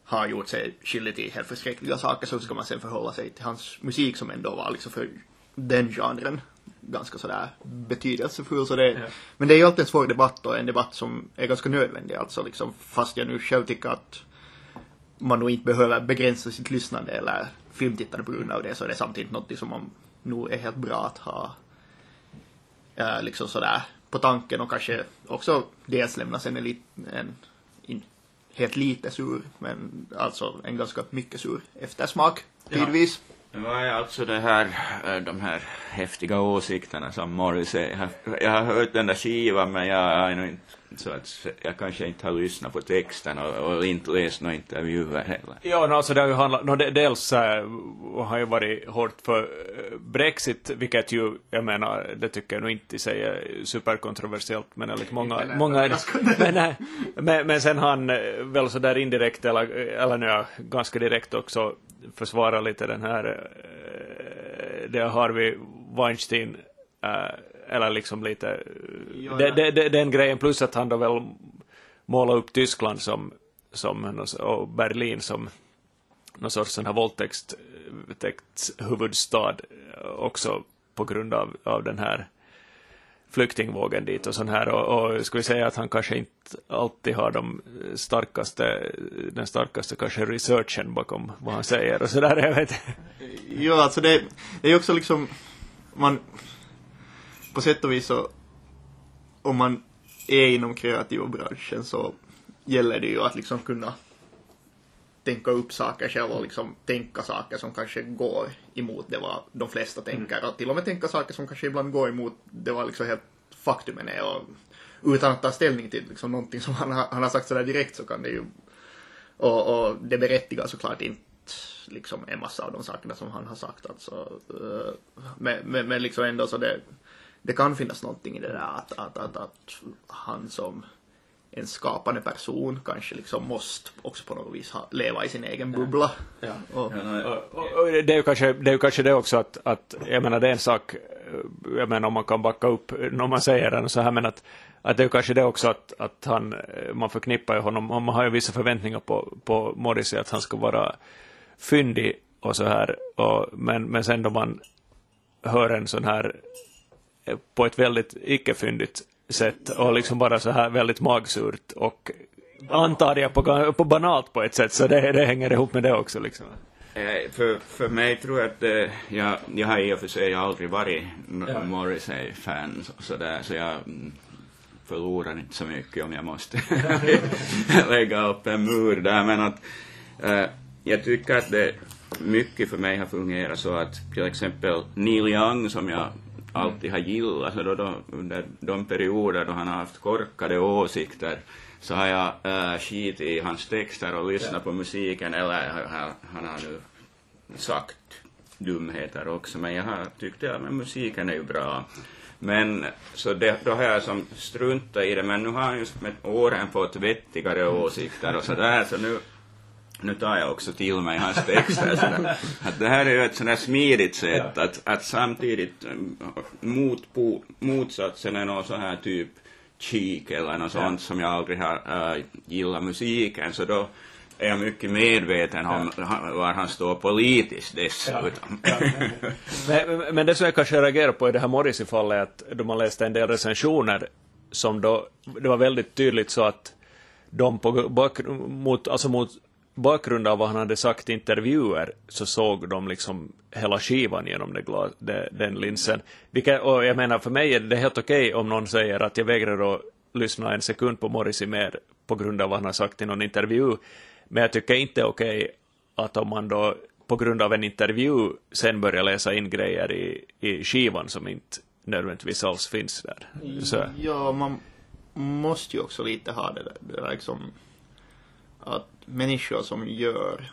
har gjort sig skyldig till helt förskräckliga saker så ska man sen förhålla sig till hans musik som ändå var liksom för den genren ganska sådär betydelsefull. Så det, Ja. Men det är ju alltid en svår debatt och en debatt som är ganska nödvändig alltså liksom fast jag nu själv tycker att man nog inte behöver begränsa sitt lyssnande eller filmtittande på grund av det så är det samtidigt något som man nog är helt bra att ha eh, liksom sådär på tanken och kanske också dels lämna sen en, lit, en in, helt lite sur men alltså en ganska mycket sur eftersmak Ja. tidvis. Det var ju alltså det här, eh, de här häftiga åsikterna som Morrissey, har- jag har hört den där skivan men jag har nog inte, så att jag kanske inte har lyssnat på texten och, och inte läst några intervjuer heller. Ja, no, alltså det har ju handlat, no, det, dels äh, har ju varit hårt för eh, Brexit, vilket ju, jag menar, det tycker jag nog inte i sig är superkontroversiellt, men enligt många, Eller många överraskande. men, nej, men, men sen han väl så där indirekt, eller, eller nu ja, ganska direkt också försvara lite den här, eh, det har vi Weinstein, eh, eller liksom lite, Ja, det, ja. det, det, den grejen, plus att han då väl målar upp Tyskland som, som och Berlin som någon sorts sån här våldtäkts, våldtäktshuvudstad också på grund av, av den här flyktingvågen dit och sån här och, och vi säga att han kanske inte alltid har de starkaste, den starkaste kanske researchen bakom vad han säger och sådär, jag vet Ja, alltså det, det är också liksom, man, på sätt och vis så, om man är inom kreativa branschen så gäller det ju att liksom kunna tänka upp saker själv och liksom tänka saker som kanske går emot det vad de flesta tänker. Och till och med tänka saker som kanske ibland går emot det vad liksom helt faktumen är. Och utan att ta ställning till liksom någonting som han, har- han har sagt sådär direkt så kan det ju och, och det berättigar såklart inte liksom en massa av de sakerna som han har sagt. Alltså. eh, Men, men, men liksom ändå så det, det kan finnas någonting i det där att, att, att, att han som en skapande person kanske liksom måste också på något vis ha, leva i sin egen bubbla. Ja. Och, Och, och, och det är ju kanske det, är ju kanske det också att, att, jag menar det är en sak, jag menar om man kan backa upp när man säger den så här, men att, att det är ju kanske det också att, att han, man förknippar ju honom, och man har ju vissa förväntningar på, på Morrissey att han ska vara fyndig och så här, och, men, men sen då man hör en sån här på ett väldigt icke-fyndigt sätt och liksom bara så här väldigt magsurt och antar jag på, på banalt på ett sätt så det, det hänger ihop med det också liksom. Eh, För, för mig tror jag att eh, jag, jag har i och för sig aldrig varit Ja. Morrissey-fan så, sådär, så jag mm, förlorar inte så mycket om jag måste lägga upp en mur där. Men att eh, jag tycker att det mycket för mig har fungerat så att till exempel Neil Young som jag alltid har gillat, så då, då, under de perioder då han har haft korkade åsikter så har jag äh, skitit i hans texter och lyssnat på musiken, eller han, han har nu sagt dumheter också, men jag har tyckt att men musiken är ju bra. Men så det, då har jag som struntat i det, men nu har han ju med åren fått vettigare åsikter och sådär, så nu nu tar jag också till mig hans texter. sådär. Att det här är ju ett sådär smidigt sätt att, att samtidigt mm, mot, po- motsatsen är någon sån här typ cheek eller något sånt som jag aldrig har äh, gillat musiken så då är jag mycket medveten om var han står politiskt dessutom. Men, men- men det som jag kanske reagerar på i det här Morrissey-fallet är att då man läste en del recensioner som då, det var väldigt tydligt så att de på bak, mot, alltså mot bakgrund av vad han hade sagt i intervjuer så såg de liksom hela skivan genom det glas, det, den linsen. Vilket, och jag menar för mig är det helt okej om någon säger att jag vägrar att lyssna en sekund på Morrissey mer på grund av vad han har sagt i någon intervju. Men jag tycker inte det är okej att om man då på grund av en intervju sen börjar läsa in grejer i, i skivan som inte nödvändigtvis alls finns där. Så, Ja, man måste ju också lite ha det där, det där liksom att människor som gör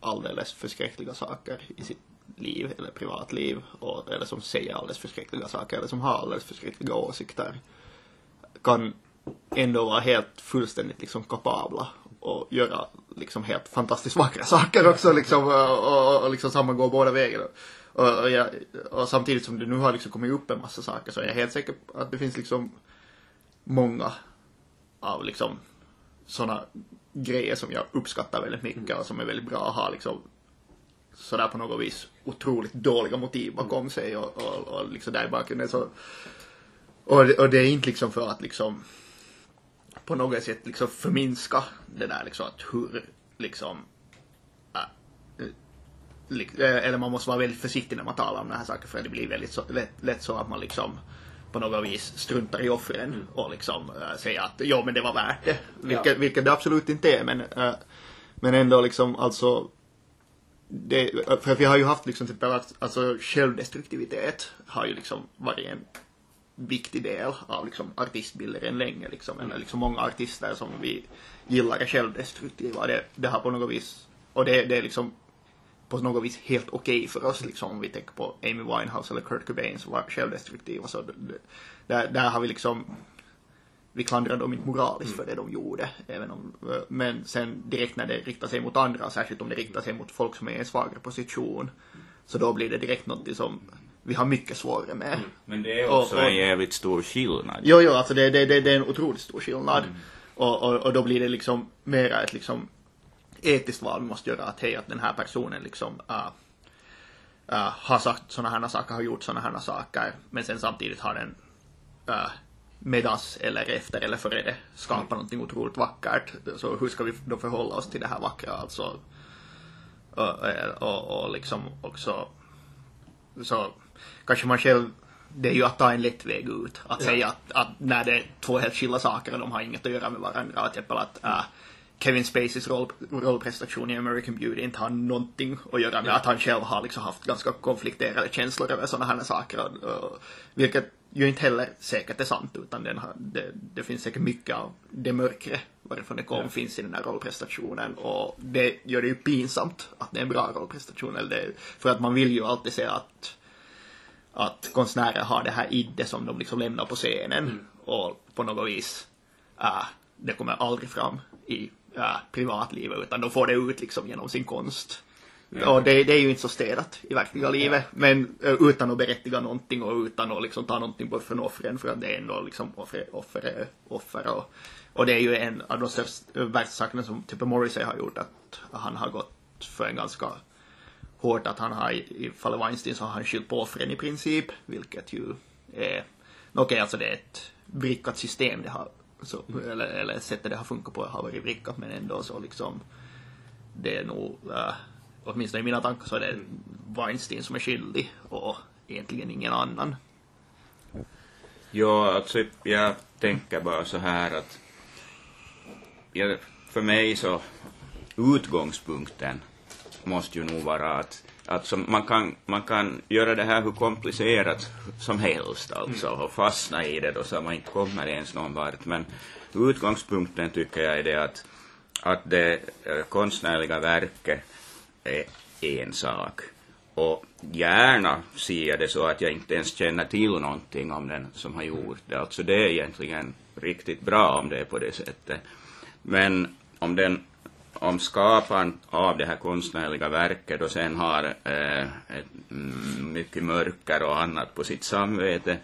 alldeles förskräckliga saker i sitt liv eller privatliv och, eller som säger alldeles förskräckliga saker eller som har alldeles förskräckliga åsikter kan ändå vara helt fullständigt liksom kapabla och göra liksom helt fantastiskt vackra saker också liksom och, och, och liksom samma går båda vägarna. Och, och, jag, och samtidigt som det nu har liksom kommit upp en massa saker så är jag helt säker på att det finns liksom många av liksom sådana grejer som jag uppskattar väldigt mycket och som är väldigt bra att ha liksom sådär på något vis otroligt dåliga motiv bakom sig och, och, och liksom där i bakgrunden. Så och, och det är inte liksom för att liksom på något sätt liksom förminska det där liksom att hur liksom äh, äh, eller man måste vara väldigt försiktig när man talar om den här saken för det blir väldigt så, lätt, lätt så att man liksom på något vis struntar i offren och liksom äh, säger att ja men det var värt det. Vilket, vilket det absolut inte är men, äh, men ändå liksom alltså det, för vi har ju haft liksom typ att alltså självdestruktivitet har ju liksom varit en viktig del av liksom artistbilder än länge liksom. Eller liksom många artister som vi gillar är självdestruktiva. Det, det har på något vis, och det, det är liksom på något vis helt okej för oss liksom om vi tänker på Amy Winehouse eller Kurt Cobain som var självdestruktiva så där, där har vi liksom vi klandrar dem inte moraliskt för det de gjorde. Även om, men sen direkt när det riktar sig mot andra, särskilt om det riktar sig mot folk som är i en svagare position, så då blir det direkt något som vi har mycket svårare med. Men det är Och- också och- en jävligt stor skillnad. Jo, jo, alltså det, det, det, det är en otroligt stor skillnad. Och, och, och då blir det liksom mera ett liksom etiskt val vi måste göra att hej, att den här personen liksom äh, äh, har sagt sådana här saker, har gjort sådana här saker, men sen samtidigt har den äh, medans eller efter eller före det skapat någonting otroligt vackert. Så hur ska vi då förhålla oss till det här vackra alltså? Och, och, och liksom också så kanske man själv det är ju att ta en lätt väg ut. Att säga att, att när det är två helt skilda saker och de har inget att göra med varandra. Att, exempel att äh, Kevin Spaceys roll, rollprestation i American Beauty inte har någonting att göra med att han själv har liksom haft ganska konflikterade känslor över sådana här saker. Och, och, vilket ju inte heller säkert är sant utan den har, det, det finns säkert mycket av det mörkre varifrån det kom finns i den här rollprestationen. Och det gör det ju pinsamt att det är en bra rollprestation. Eller det, för att man vill ju alltid säga att att konstnärer har det här idde som de liksom lämnar på scenen. Och på något vis äh, det kommer aldrig fram i äh, privatlivet utan de får det ut liksom genom sin konst. Och det, det är ju inte så städat i verkliga livet men äh, utan att berättiga någonting och utan att liksom ta någonting bort från offren för att det är ändå liksom offer, offer offer och, och det är ju en av de största värsta sakerna som typ Morrissey har gjort att han har gått för en ganska hårt att han har, i fallet Weinstein så har han skyllt på offren i princip, vilket ju är, okej alltså det är ett vrickat system det har, så, eller, eller sättet det har funkat på har varit vrickat men ändå så liksom, det är nog, äh, åtminstone i mina tankar så är det Weinstein som är skyldig och egentligen ingen annan. Ja, alltså jag tänker bara så här att jag, för mig så utgångspunkten måste ju nog vara att Alltså man kan, man kan göra det här hur komplicerat som helst alltså och fastna i det då så man inte kommer ens någon vart. Men utgångspunkten tycker jag är det att, att det eh, konstnärliga verket är en sak. Och gärna ser jag det så att jag inte ens känner till någonting om den som har gjort det. Alltså det är egentligen riktigt bra om det är på det sättet. Men om den om skaparen av det här konstnärliga verket och sen har eh, ett, mm, mycket mörker och annat på sitt samvete,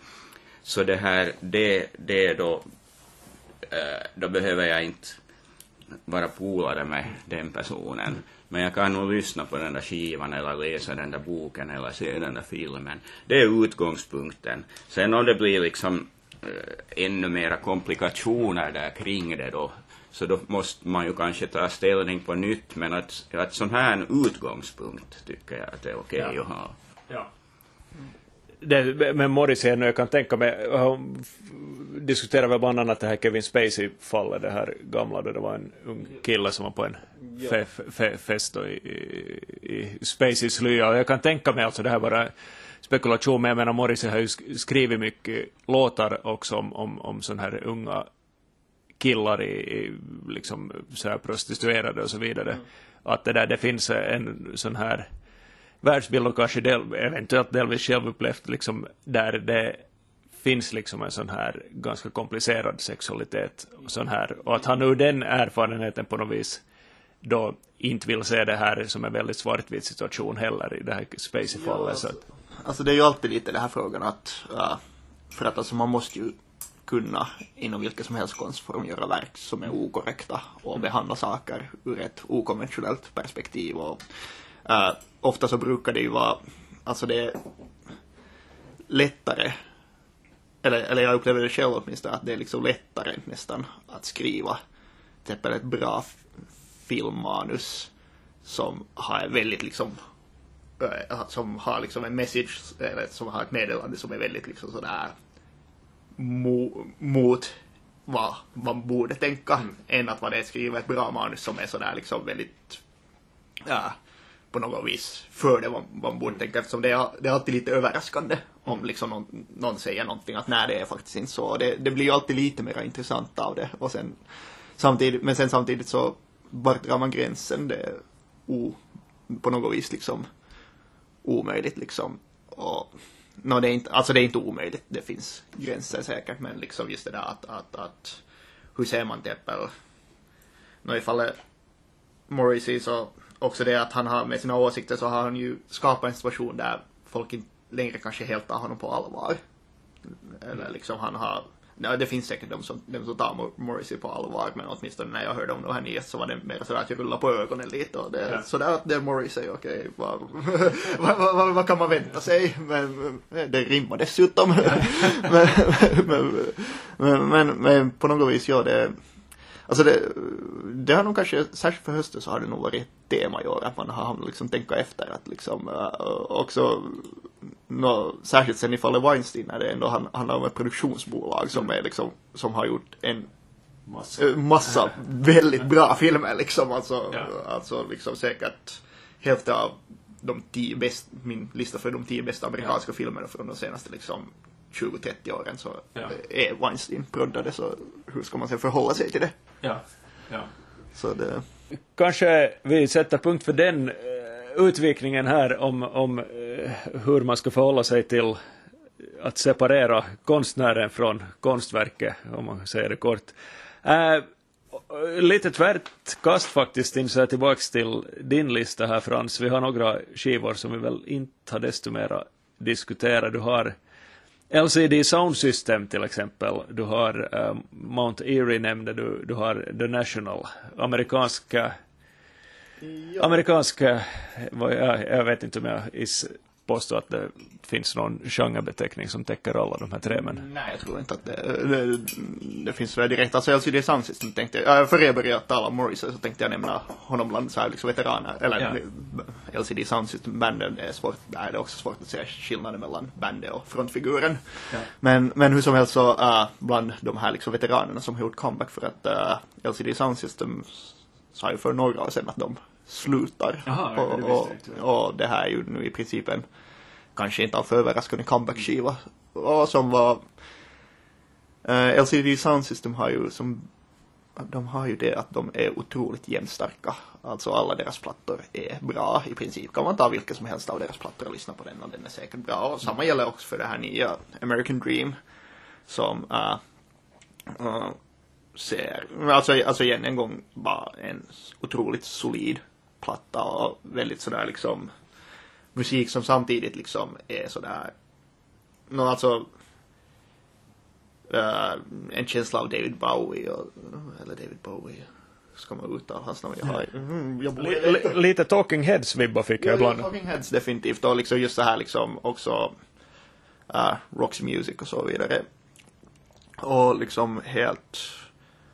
så det här, det, det då, eh, då behöver jag inte vara polare med den personen. Men jag kan nog lyssna på den där skivan eller läsa den där boken eller se den där filmen. Det är utgångspunkten. Sen om det blir liksom eh, ännu mera komplikationer där kring det då, så då måste man ju kanske ta ställning på nytt. Men att, att sån här utgångspunkt tycker jag att det är okej Ja. att ha. Ja. Det, med Morrissey nu, jag kan tänka mig, han f- diskuterar väl bland annat det här Kevin Spacey-fallet, det här gamla, då det var en ung kille som var på en fe, fe, fest då i, i, Spaceys lya. Och jag kan tänka mig, alltså det här bara spekulation, men jag menar Morrissey har ju sk- skrivit mycket låtar också om, om, om sådana här unga killar i, i liksom så här prostituerade och så vidare. Att det där, det finns en sån här världsbild och kanske del, eventuellt delvis självupplevt liksom där det finns liksom en sån här ganska komplicerad sexualitet och sån här och att han ur den erfarenheten på något vis då inte vill se det här som en väldigt svartvit situation heller i det här Spacey-fallet. så att, Alltså det är ju alltid lite den här frågan att, äh, för att alltså man måste ju kunna inom vilken som helst konstform göra verk som är okorrekta och behandla saker ur ett okonventionellt perspektiv. Och, uh, ofta så brukar det ju vara, alltså det är lättare, eller, eller jag upplever det själv åtminstone, att det är liksom lättare nästan att skriva till exempel ett bra filmmanus som har väldigt liksom eh, som har liksom en message, eller som har ett meddelande som är väldigt liksom sådär mo, mot vad man borde tänka, mm. än att man är skriver ett bra manus som är sådär liksom väldigt, ja, på något vis för det vad man borde tänka, eftersom det är, det är alltid lite överraskande om liksom någon, någon säger någonting att nej det är faktiskt inte så. Det, det blir ju alltid lite mer intressant av det och sen samtidigt, men sen samtidigt så vart drar man gränsen? Det är o, på något vis liksom omöjligt liksom. Och, no, det är inte, alltså det är inte omöjligt, det finns gränser säkert, men liksom just det där att, att, att hur ser man till exempel, no, i fallet Morrissey så också det att han har med sina åsikter så har han ju skapat en situation där folk inte längre kanske helt tar honom på allvar. Eller liksom han har Ja, det finns säkert de som, de som tar Morrissey på allvar, men åtminstone när jag hörde om de här nyheterna så var det mer sådär att jag rullade på ögonen lite och det, ja. sådär att det är Morrissey, okej, okay, vad, vad, vad, vad, kan man vänta sig? Men det rimmar dessutom. men, men, men, men, men, på något vis gör det Alltså det, det har nog kanske, särskilt för hösten så har det nog varit ett tema i år att man har liksom tänka efter att liksom uh, också no, särskilt sen i fallet Weinstein när det ändå handlar om ett produktionsbolag som är liksom, som har gjort en massa, uh, massa väldigt bra filmer liksom, alltså, ja. alltså liksom säkert hälften av de tio bästa, min lista för de tio bästa amerikanska ja. filmerna från de senaste liksom 20-30 åren så ja. är Weinstein proddade så hur ska man sen förhålla sig till det? Ja. ja. Så det... Kanske vi sätter punkt för den uh, utvikningen här om, om uh, hur man ska förhålla sig till att separera konstnären från konstverket, om man säger det kort. Uh, lite tvärt kast faktiskt, inser jag tillbaks till din lista här Frans. Vi har några skivor som vi väl inte har desto mera diskuterat. Du har LCD Sound System till exempel, du har uh, Mount Erie nämnde du, du har The National, amerikanska, ja. amerikanska, jag, jag vet inte om jag is, påstå att det finns någon genrebeteckning som täcker alla de här tre, men... Nej, jag tror inte att det, det, det finns väl direkt. Alltså LCD Sound System tänkte jag, för er började tala om Morrissey så tänkte jag nämna honom bland så här liksom veteraner, eller ja. LCD Sound System banden är svårt, där är det också svårt att se skillnaden mellan bandet och frontfiguren. Ja. Men, men hur som helst så, uh, bland de här liksom veteranerna som har gjort comeback för att uh, LCD Sound System sa ju för några år sedan att de slutar. Jaha, och, det och, och, det här är ju nu i princip en kanske inte alltför överraskande comeback-skiva. Och som var eh, uh, LCD Sound System har ju som de har ju det att de är otroligt jämnstarka. Alltså alla deras plattor är bra i princip. Kan man ta vilken som helst av deras plattor och lyssna på den och den är säkert bra. Och samma gäller också för det här nya American Dream som uh, uh, ser, alltså, alltså igen en gång bara en otroligt solid platta och väldigt sådär liksom musik som samtidigt liksom är sådär, no, alltså uh, en känsla av David Bowie och, eller David Bowie ska man uttala hans namn? Jag har, mm, jag borde... Lite Talking Heads-vibbar fick jag ibland. Talking Heads definitivt och liksom just så här liksom också uh, Roxy Music och så vidare. Och liksom helt,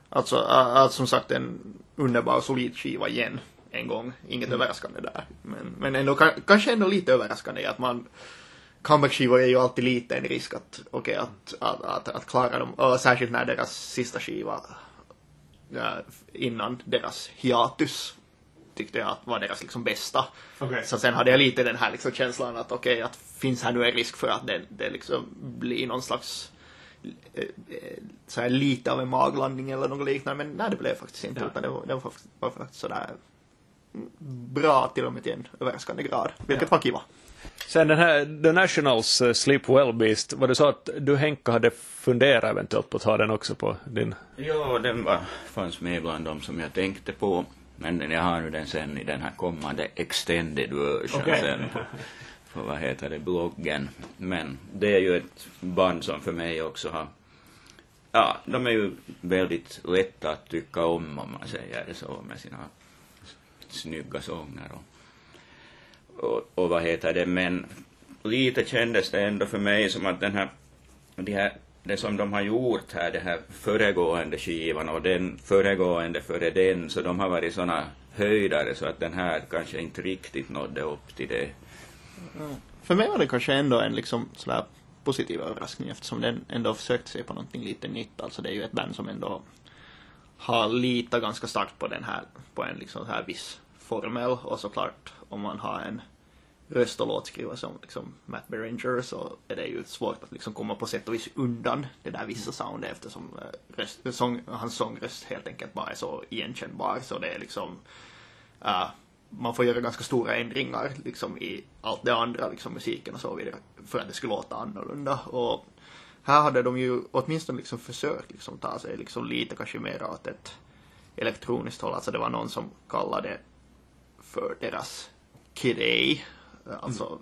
alltså, uh, som sagt en underbar solid skiva igen en gång. Inget mm. överraskande där. Men, men ändå, kanske ändå lite överraskande att man comeback-skivor är ju alltid lite en risk att, okay, att, att, att, att klara dem. Och särskilt när deras sista skiva ja, innan deras hiatus tyckte jag att var deras liksom bästa. Okay. Så sen hade jag lite den här liksom känslan att okej, okay, att finns här nu en risk för att det, det liksom blir någon slags eh, eh, så här lite av en maglandning eller något liknande. Men nej, det blev faktiskt inte. Ja. Utan det var, det var faktiskt sådär bra till och med till en överraskande grad, vilket ja. var kiva. Sen den här The Nationals uh, Sleep Well Beast, var det så att du Henka hade funderat eventuellt på att ha den också på din? Ja, den var, fanns med bland de som jag tänkte på. Men jag har nu den sen i den här kommande extended version okay. sen på, på, vad heter det, bloggen. Men det är ju ett band som för mig också har ja, de är ju väldigt lätta att tycka om, om man säger det så, med sina snygga sånger och, och, och vad heter det, men lite kändes det ändå för mig som att den här, de här det som de har gjort här, den här föregående skivan och den föregående före den, så de har varit sådana höjdare så att den här kanske inte riktigt nådde upp till det. Mm. För mig var det kanske ändå en liksom sådär positiv överraskning eftersom den ändå försökt sig på någonting lite nytt. Alltså det är ju ett band som ändå har litat ganska starkt på den här, på en liksom så här viss formel och såklart om man har en röst och låtskrivare som liksom Matt Beringer så är det ju svårt att liksom komma på sätt och vis undan det där vissa soundet eftersom eh, röst, sång, hans sångröst helt enkelt bara är så igenkännbar så det är liksom uh, man får göra ganska stora ändringar liksom i allt det andra, liksom musiken och så vidare, för att det skulle låta annorlunda. Och här hade de ju åtminstone liksom försökt liksom ta sig liksom lite kanske mer åt ett elektroniskt håll. Alltså det var någon som kallade för deras Kid A, alltså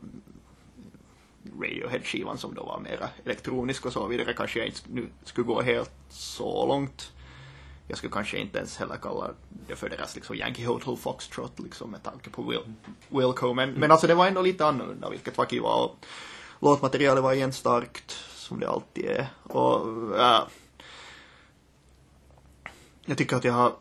Radiohead-skivan som då var mera elektronisk och så vidare. Kanske jag inte nu skulle gå helt så långt jag skulle kanske inte ens heller kalla det för deras liksom Yankee Hotel Foxtrot liksom med tanke på Will, Wilco. Men, men alltså det var ändå lite annorlunda vilket var kiva och låtmaterialet var igen starkt som det alltid är. Och ja, jag tycker att jag har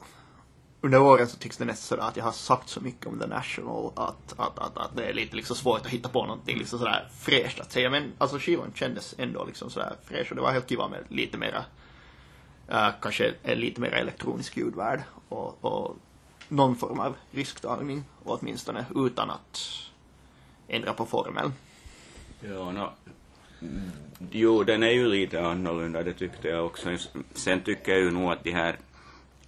under åren så tycks det nästan sådär att jag har sagt så mycket om The National att, att, att, att det är lite liksom svårt att hitta på någonting liksom sådär fräscht att säga. Men alltså skivan kändes ändå liksom sådär fräsch och det var helt kiva med lite mera äh, kanske en lite mer elektronisk ljudvärld och, och någon form av risktagning åtminstone utan att ändra på formeln. Ja, no. Jo, den är ju lite annorlunda, det tyckte jag också. Sen tycker jag ju nog att de här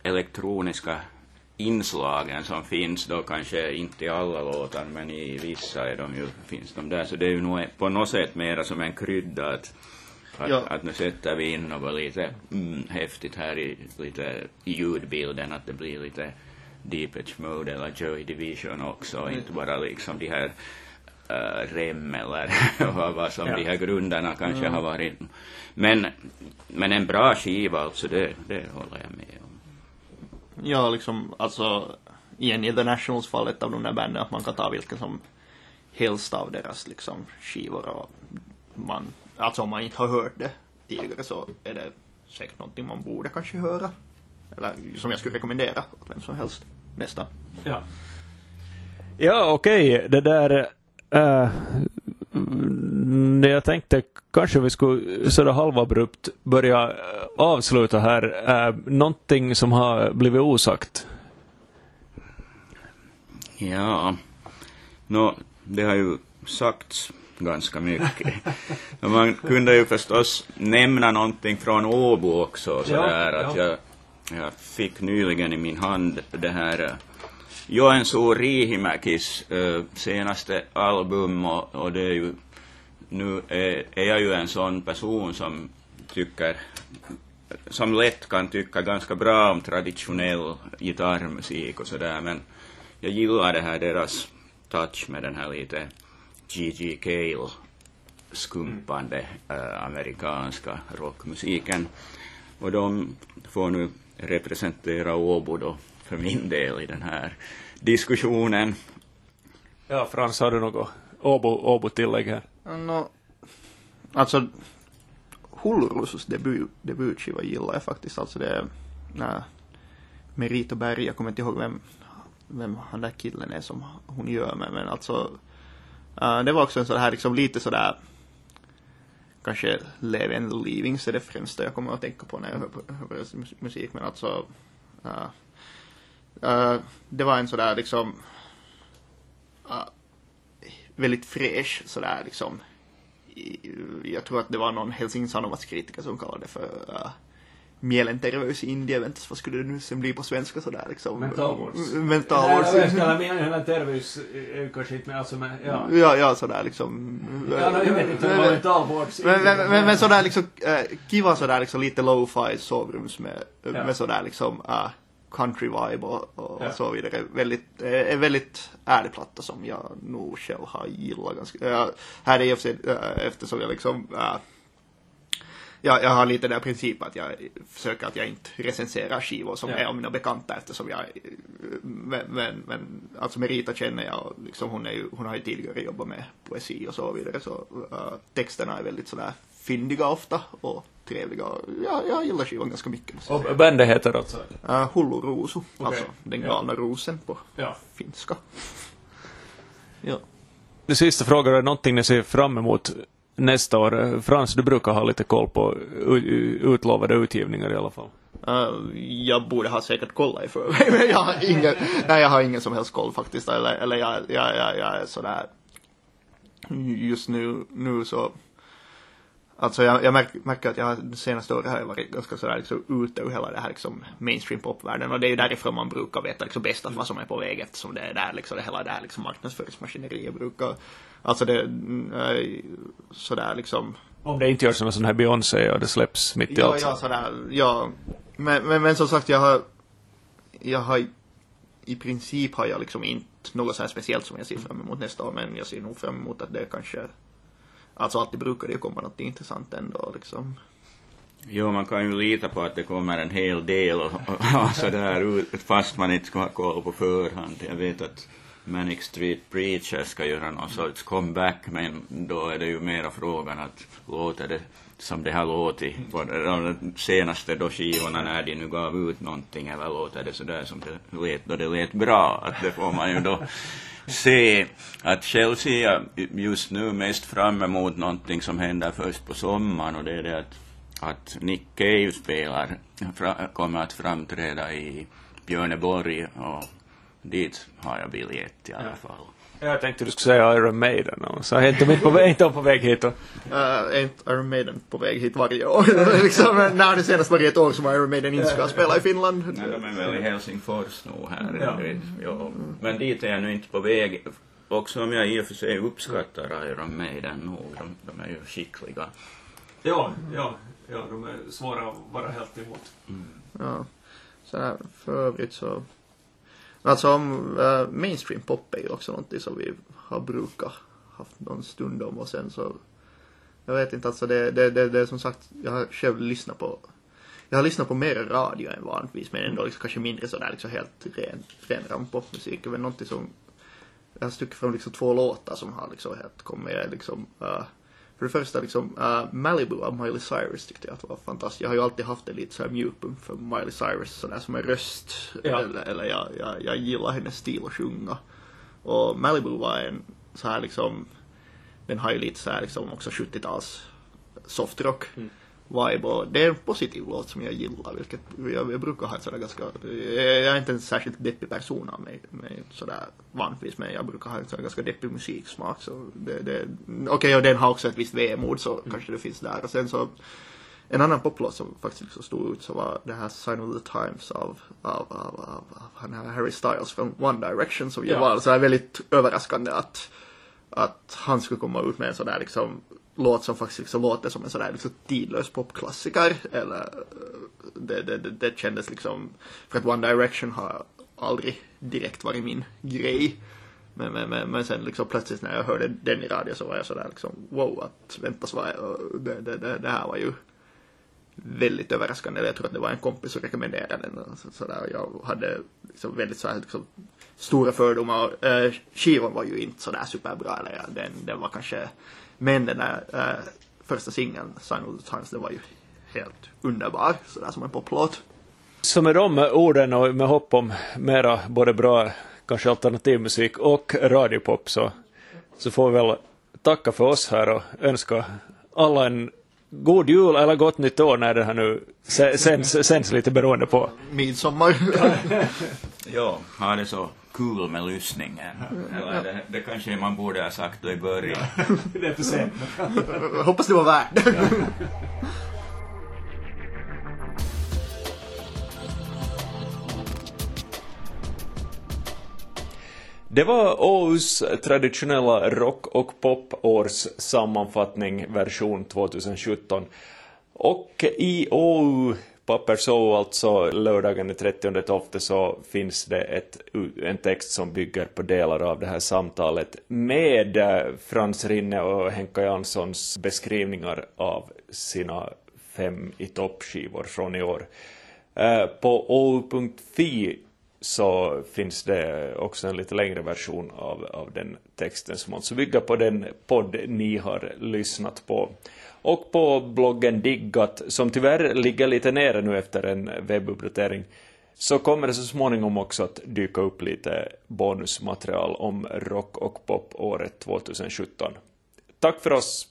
elektroniska inslagen som finns då kanske inte i alla låtar men i vissa är de ju, finns de där så det är ju nog på något sätt mera som en krydda att att, ja. att nu sätter vi in något lite mm, häftigt här i, lite i ljudbilden, att det blir lite Deepage Mode eller Joy Division också, mm. inte bara liksom de här uh, REM eller vad, som ja. de här grunderna kanske mm. har varit. Men, men en bra skiva alltså, det, det håller jag med om. Ja, liksom alltså igen i The Nationals fallet av de där banden att man kan ta vilken som helst av deras liksom skivor och man alltså om man inte har hört det tidigare så är det säkert någonting man borde kanske höra. Eller som jag skulle rekommendera åt vem som helst. Nästan. Ja. Ja, okej. Okay. Det där... Uh, jag tänkte kanske vi skulle sådär halvabrupt börja avsluta här. Uh, någonting som har blivit osagt? Ja, no, det har ju sagts ganska mycket. Man kunde ju förstås nämna någonting från Åbo också, sådär ja, att ja. Jag, jag fick nyligen i min hand det här Joensuu Riihimäkis senaste album och, och det är ju nu är, är jag ju en sån person som tycker som lätt kan tycka ganska bra om traditionell gitarrmusik och sådär men jag gillar det här deras touch med den här lite G.G. Cale skumpande äh, amerikanska rockmusiken. Och de får nu representera Åbo då för min del i den här diskussionen. Ja, Frans, har du något Åbo, Åbo-tillägg här? No, alltså, Hullrusus debut, debutskiva gillar jag faktiskt. Alltså det är äh, Merito Berg, jag kommer inte ihåg vem, vem han där killen är som hon gör med, men alltså Uh, det var också en sån här liksom lite sådär kanske Levi and Leavings är det främsta jag kommer att tänka på när jag hör på, hör på musik men alltså uh, uh, det var en sådär liksom väldigt fräsch sådär liksom jag tror att det var någon Helsingin Sanomats kritiker som kallade det för mielenterveys i Indien, väntas vad skulle det nu sen bli på svenska sådär liksom? Mentalvårds... Mentalvårds... Nej, jag menar terveys kanske inte, men alltså med, ja. Ja, ja sådär liksom. Ja, no, jag vet inte vad mentalvårds... Men, men, men, men sådär liksom, äh, kiva sådär liksom lite lo-fi sovrums med, ja. med sådär liksom äh, country vibe och, och ja. så vidare. Väldigt, äh, väldigt ärlig platta som jag nog själv har gillat ganska. Äh, här är ju äh, eftersom jag liksom äh, jag, jag har lite den principen att jag försöker att jag inte recenserar skivor som Ja. är av mina bekanta eftersom jag, men, men, men alltså Merita känner jag och liksom hon, är ju, hon har ju tidigare jobbat med poesi och så vidare så uh, texterna är väldigt sådär fyndiga ofta och trevliga. Ja, jag gillar skivan ganska mycket. Och bandet heter alltså? Uh, Hullu Ruusu, alltså den Ja. galna rosen på Ja. finska. Ja. Det sista frågan är någonting ni ser fram emot nästa år. Frans, du brukar ha lite koll på utlovade utgivningar i alla fall. Uh, jag borde ha säkert kollat i förväg, men jag har ingen, nej, jag har ingen som helst koll faktiskt. Eller, eller jag, jag, jag, jag är sådär, just nu, nu så, alltså jag, jag märker, märker att jag det senaste året har jag varit ganska sådär liksom ute ur hela det här liksom mainstream popvärlden och det är ju därifrån man brukar veta liksom bäst att vad som är på väg eftersom det är där liksom det hela det här liksom marknadsföringsmaskineriet brukar, alltså det, äh, sådär liksom, Om det inte görs någon sån här Beyoncé och det släpps mitt i Ja, allt. ja, sådär, ja. Men, men, men som sagt, jag har, jag har, i princip har jag liksom inte något så här speciellt som jag ser fram emot nästa år, men jag ser nog fram emot att det kanske, alltså alltid brukar det ju komma något intressant ändå liksom. Jo, man kan ju lita på att det kommer en hel del och, och, sådär ut, fast man inte ska ha koll på förhand. Jag vet att Manic Street Preacher ska göra någon sorts comeback, men då är det ju mera frågan att låter det som det har låtit på de senaste då skivorna när de nu gav ut någonting, eller låter det sådär som det lät då det lät bra? Att det får man ju då se. Att själv ser jag just nu mest fram emot någonting som händer först på sommaren och det är det att att Nick Cave spelar, fra, kommer att framträda i Björneborg och dit har jag biljett i alla fall. Jag tänkte du skulle säga Iron Maiden. och Så är inte de på, väg- inte på väg hit. Och, Uh, är inte Iron Maiden på väg hit varje år? liksom, när det senast var ett år som Iron Maiden inte ska spela i Finland. Nej, de är väl i Helsingfors nu här. Ja. jo. Men dit är jag nu inte på väg. Också om jag i och för sig uppskattar Iron Maiden nog, de, de är ju skickliga. ja, ja, ja, de är svåra att vara helt emot. Ja. Så här, för övrigt så... Alltså om äh, mainstream pop är ju också någonting som vi har brukat haft någon stund om och sen så... Jag vet inte, alltså det, det, det, det är som sagt, jag har själv lyssnat på... Jag har lyssnat på mer radio än vanligtvis men ändå liksom, kanske mindre sådär liksom helt ren, ren rampopmusik. Det är väl någonting som... Jag har stuckit fram liksom två låtar som har liksom helt kommit liksom... äh, för det första liksom, uh, Malibu av Miley Cyrus tyckte jag att var fantastiskt. Jag har ju alltid haft en lite så här mjukpunkt för Miley Cyrus sådär som en röst. Ja. Eller, eller jag, jag, jag gillar hennes stil att sjunga. Och Malibu var en så här liksom, den har ju lite så här liksom också 70-tals softrock vibe och det är en positiv låt som jag gillar vilket jag, jag brukar ha ett sådär ganska, jag är inte en särskilt deppig person av mig, mig sådär vanligtvis men jag brukar ha en sådär ganska deppig musiksmak så det, det okej och den har också ett visst vemod så kanske det finns där och sen så en annan poplåt som faktiskt liksom stod ut så var det här Sign of the Times av, av, av, av, han här Harry Styles från One Direction som ju Ja. var så här väldigt överraskande att, att han skulle komma ut med en sådär liksom låt som faktiskt liksom låter som en sådär liksom tidlös popklassiker eller eh, det, det, det, det kändes liksom för att One Direction har aldrig direkt varit min grej men, men, men, men sen liksom plötsligt när jag hörde den i radio så var jag sådär liksom wow att väntas vad det, det, det, det här var ju väldigt överraskande. Jag tror att det var en kompis som rekommenderade den. och Så, sådär. Jag hade liksom väldigt så här, liksom, stora fördomar. Äh, skivan var ju inte sådär superbra. Eller, ja, den, den var kanske... Men den där eh, första singeln, Sign of the Times, den var ju helt underbar. Sådär som en poplåt. Så med de orden och med hopp om mera både bra, kanske alternativmusik och radiopop så, så får vi väl tacka för oss här och önska alla en god jul eller gott nytt år när det här nu sänds, sänds lite beroende på. Midsommar. Ja, ha det så kul med lyssningen. Eller det, det kanske man borde ha sagt då i början. det är för sent. Hoppas det var värt. Det var Åhus traditionella rock och popårs sammanfattning version 2017. Och i Åhu Papperså, alltså lördagen den 30 tofte så finns det ett, en text som bygger på delar av det här samtalet med eh, Frans Rinne och Henka Janssons beskrivningar av sina fem i toppskivor från i år. Eh, på ou.fi så finns det också en lite längre version av, av den texten som alltså bygger på den podd ni har lyssnat på. Och på bloggen Diggat, som tyvärr ligger lite nere nu efter en webbuppdatering, så kommer det så småningom också att dyka upp lite bonusmaterial om rock och pop året 2017. Tack för oss!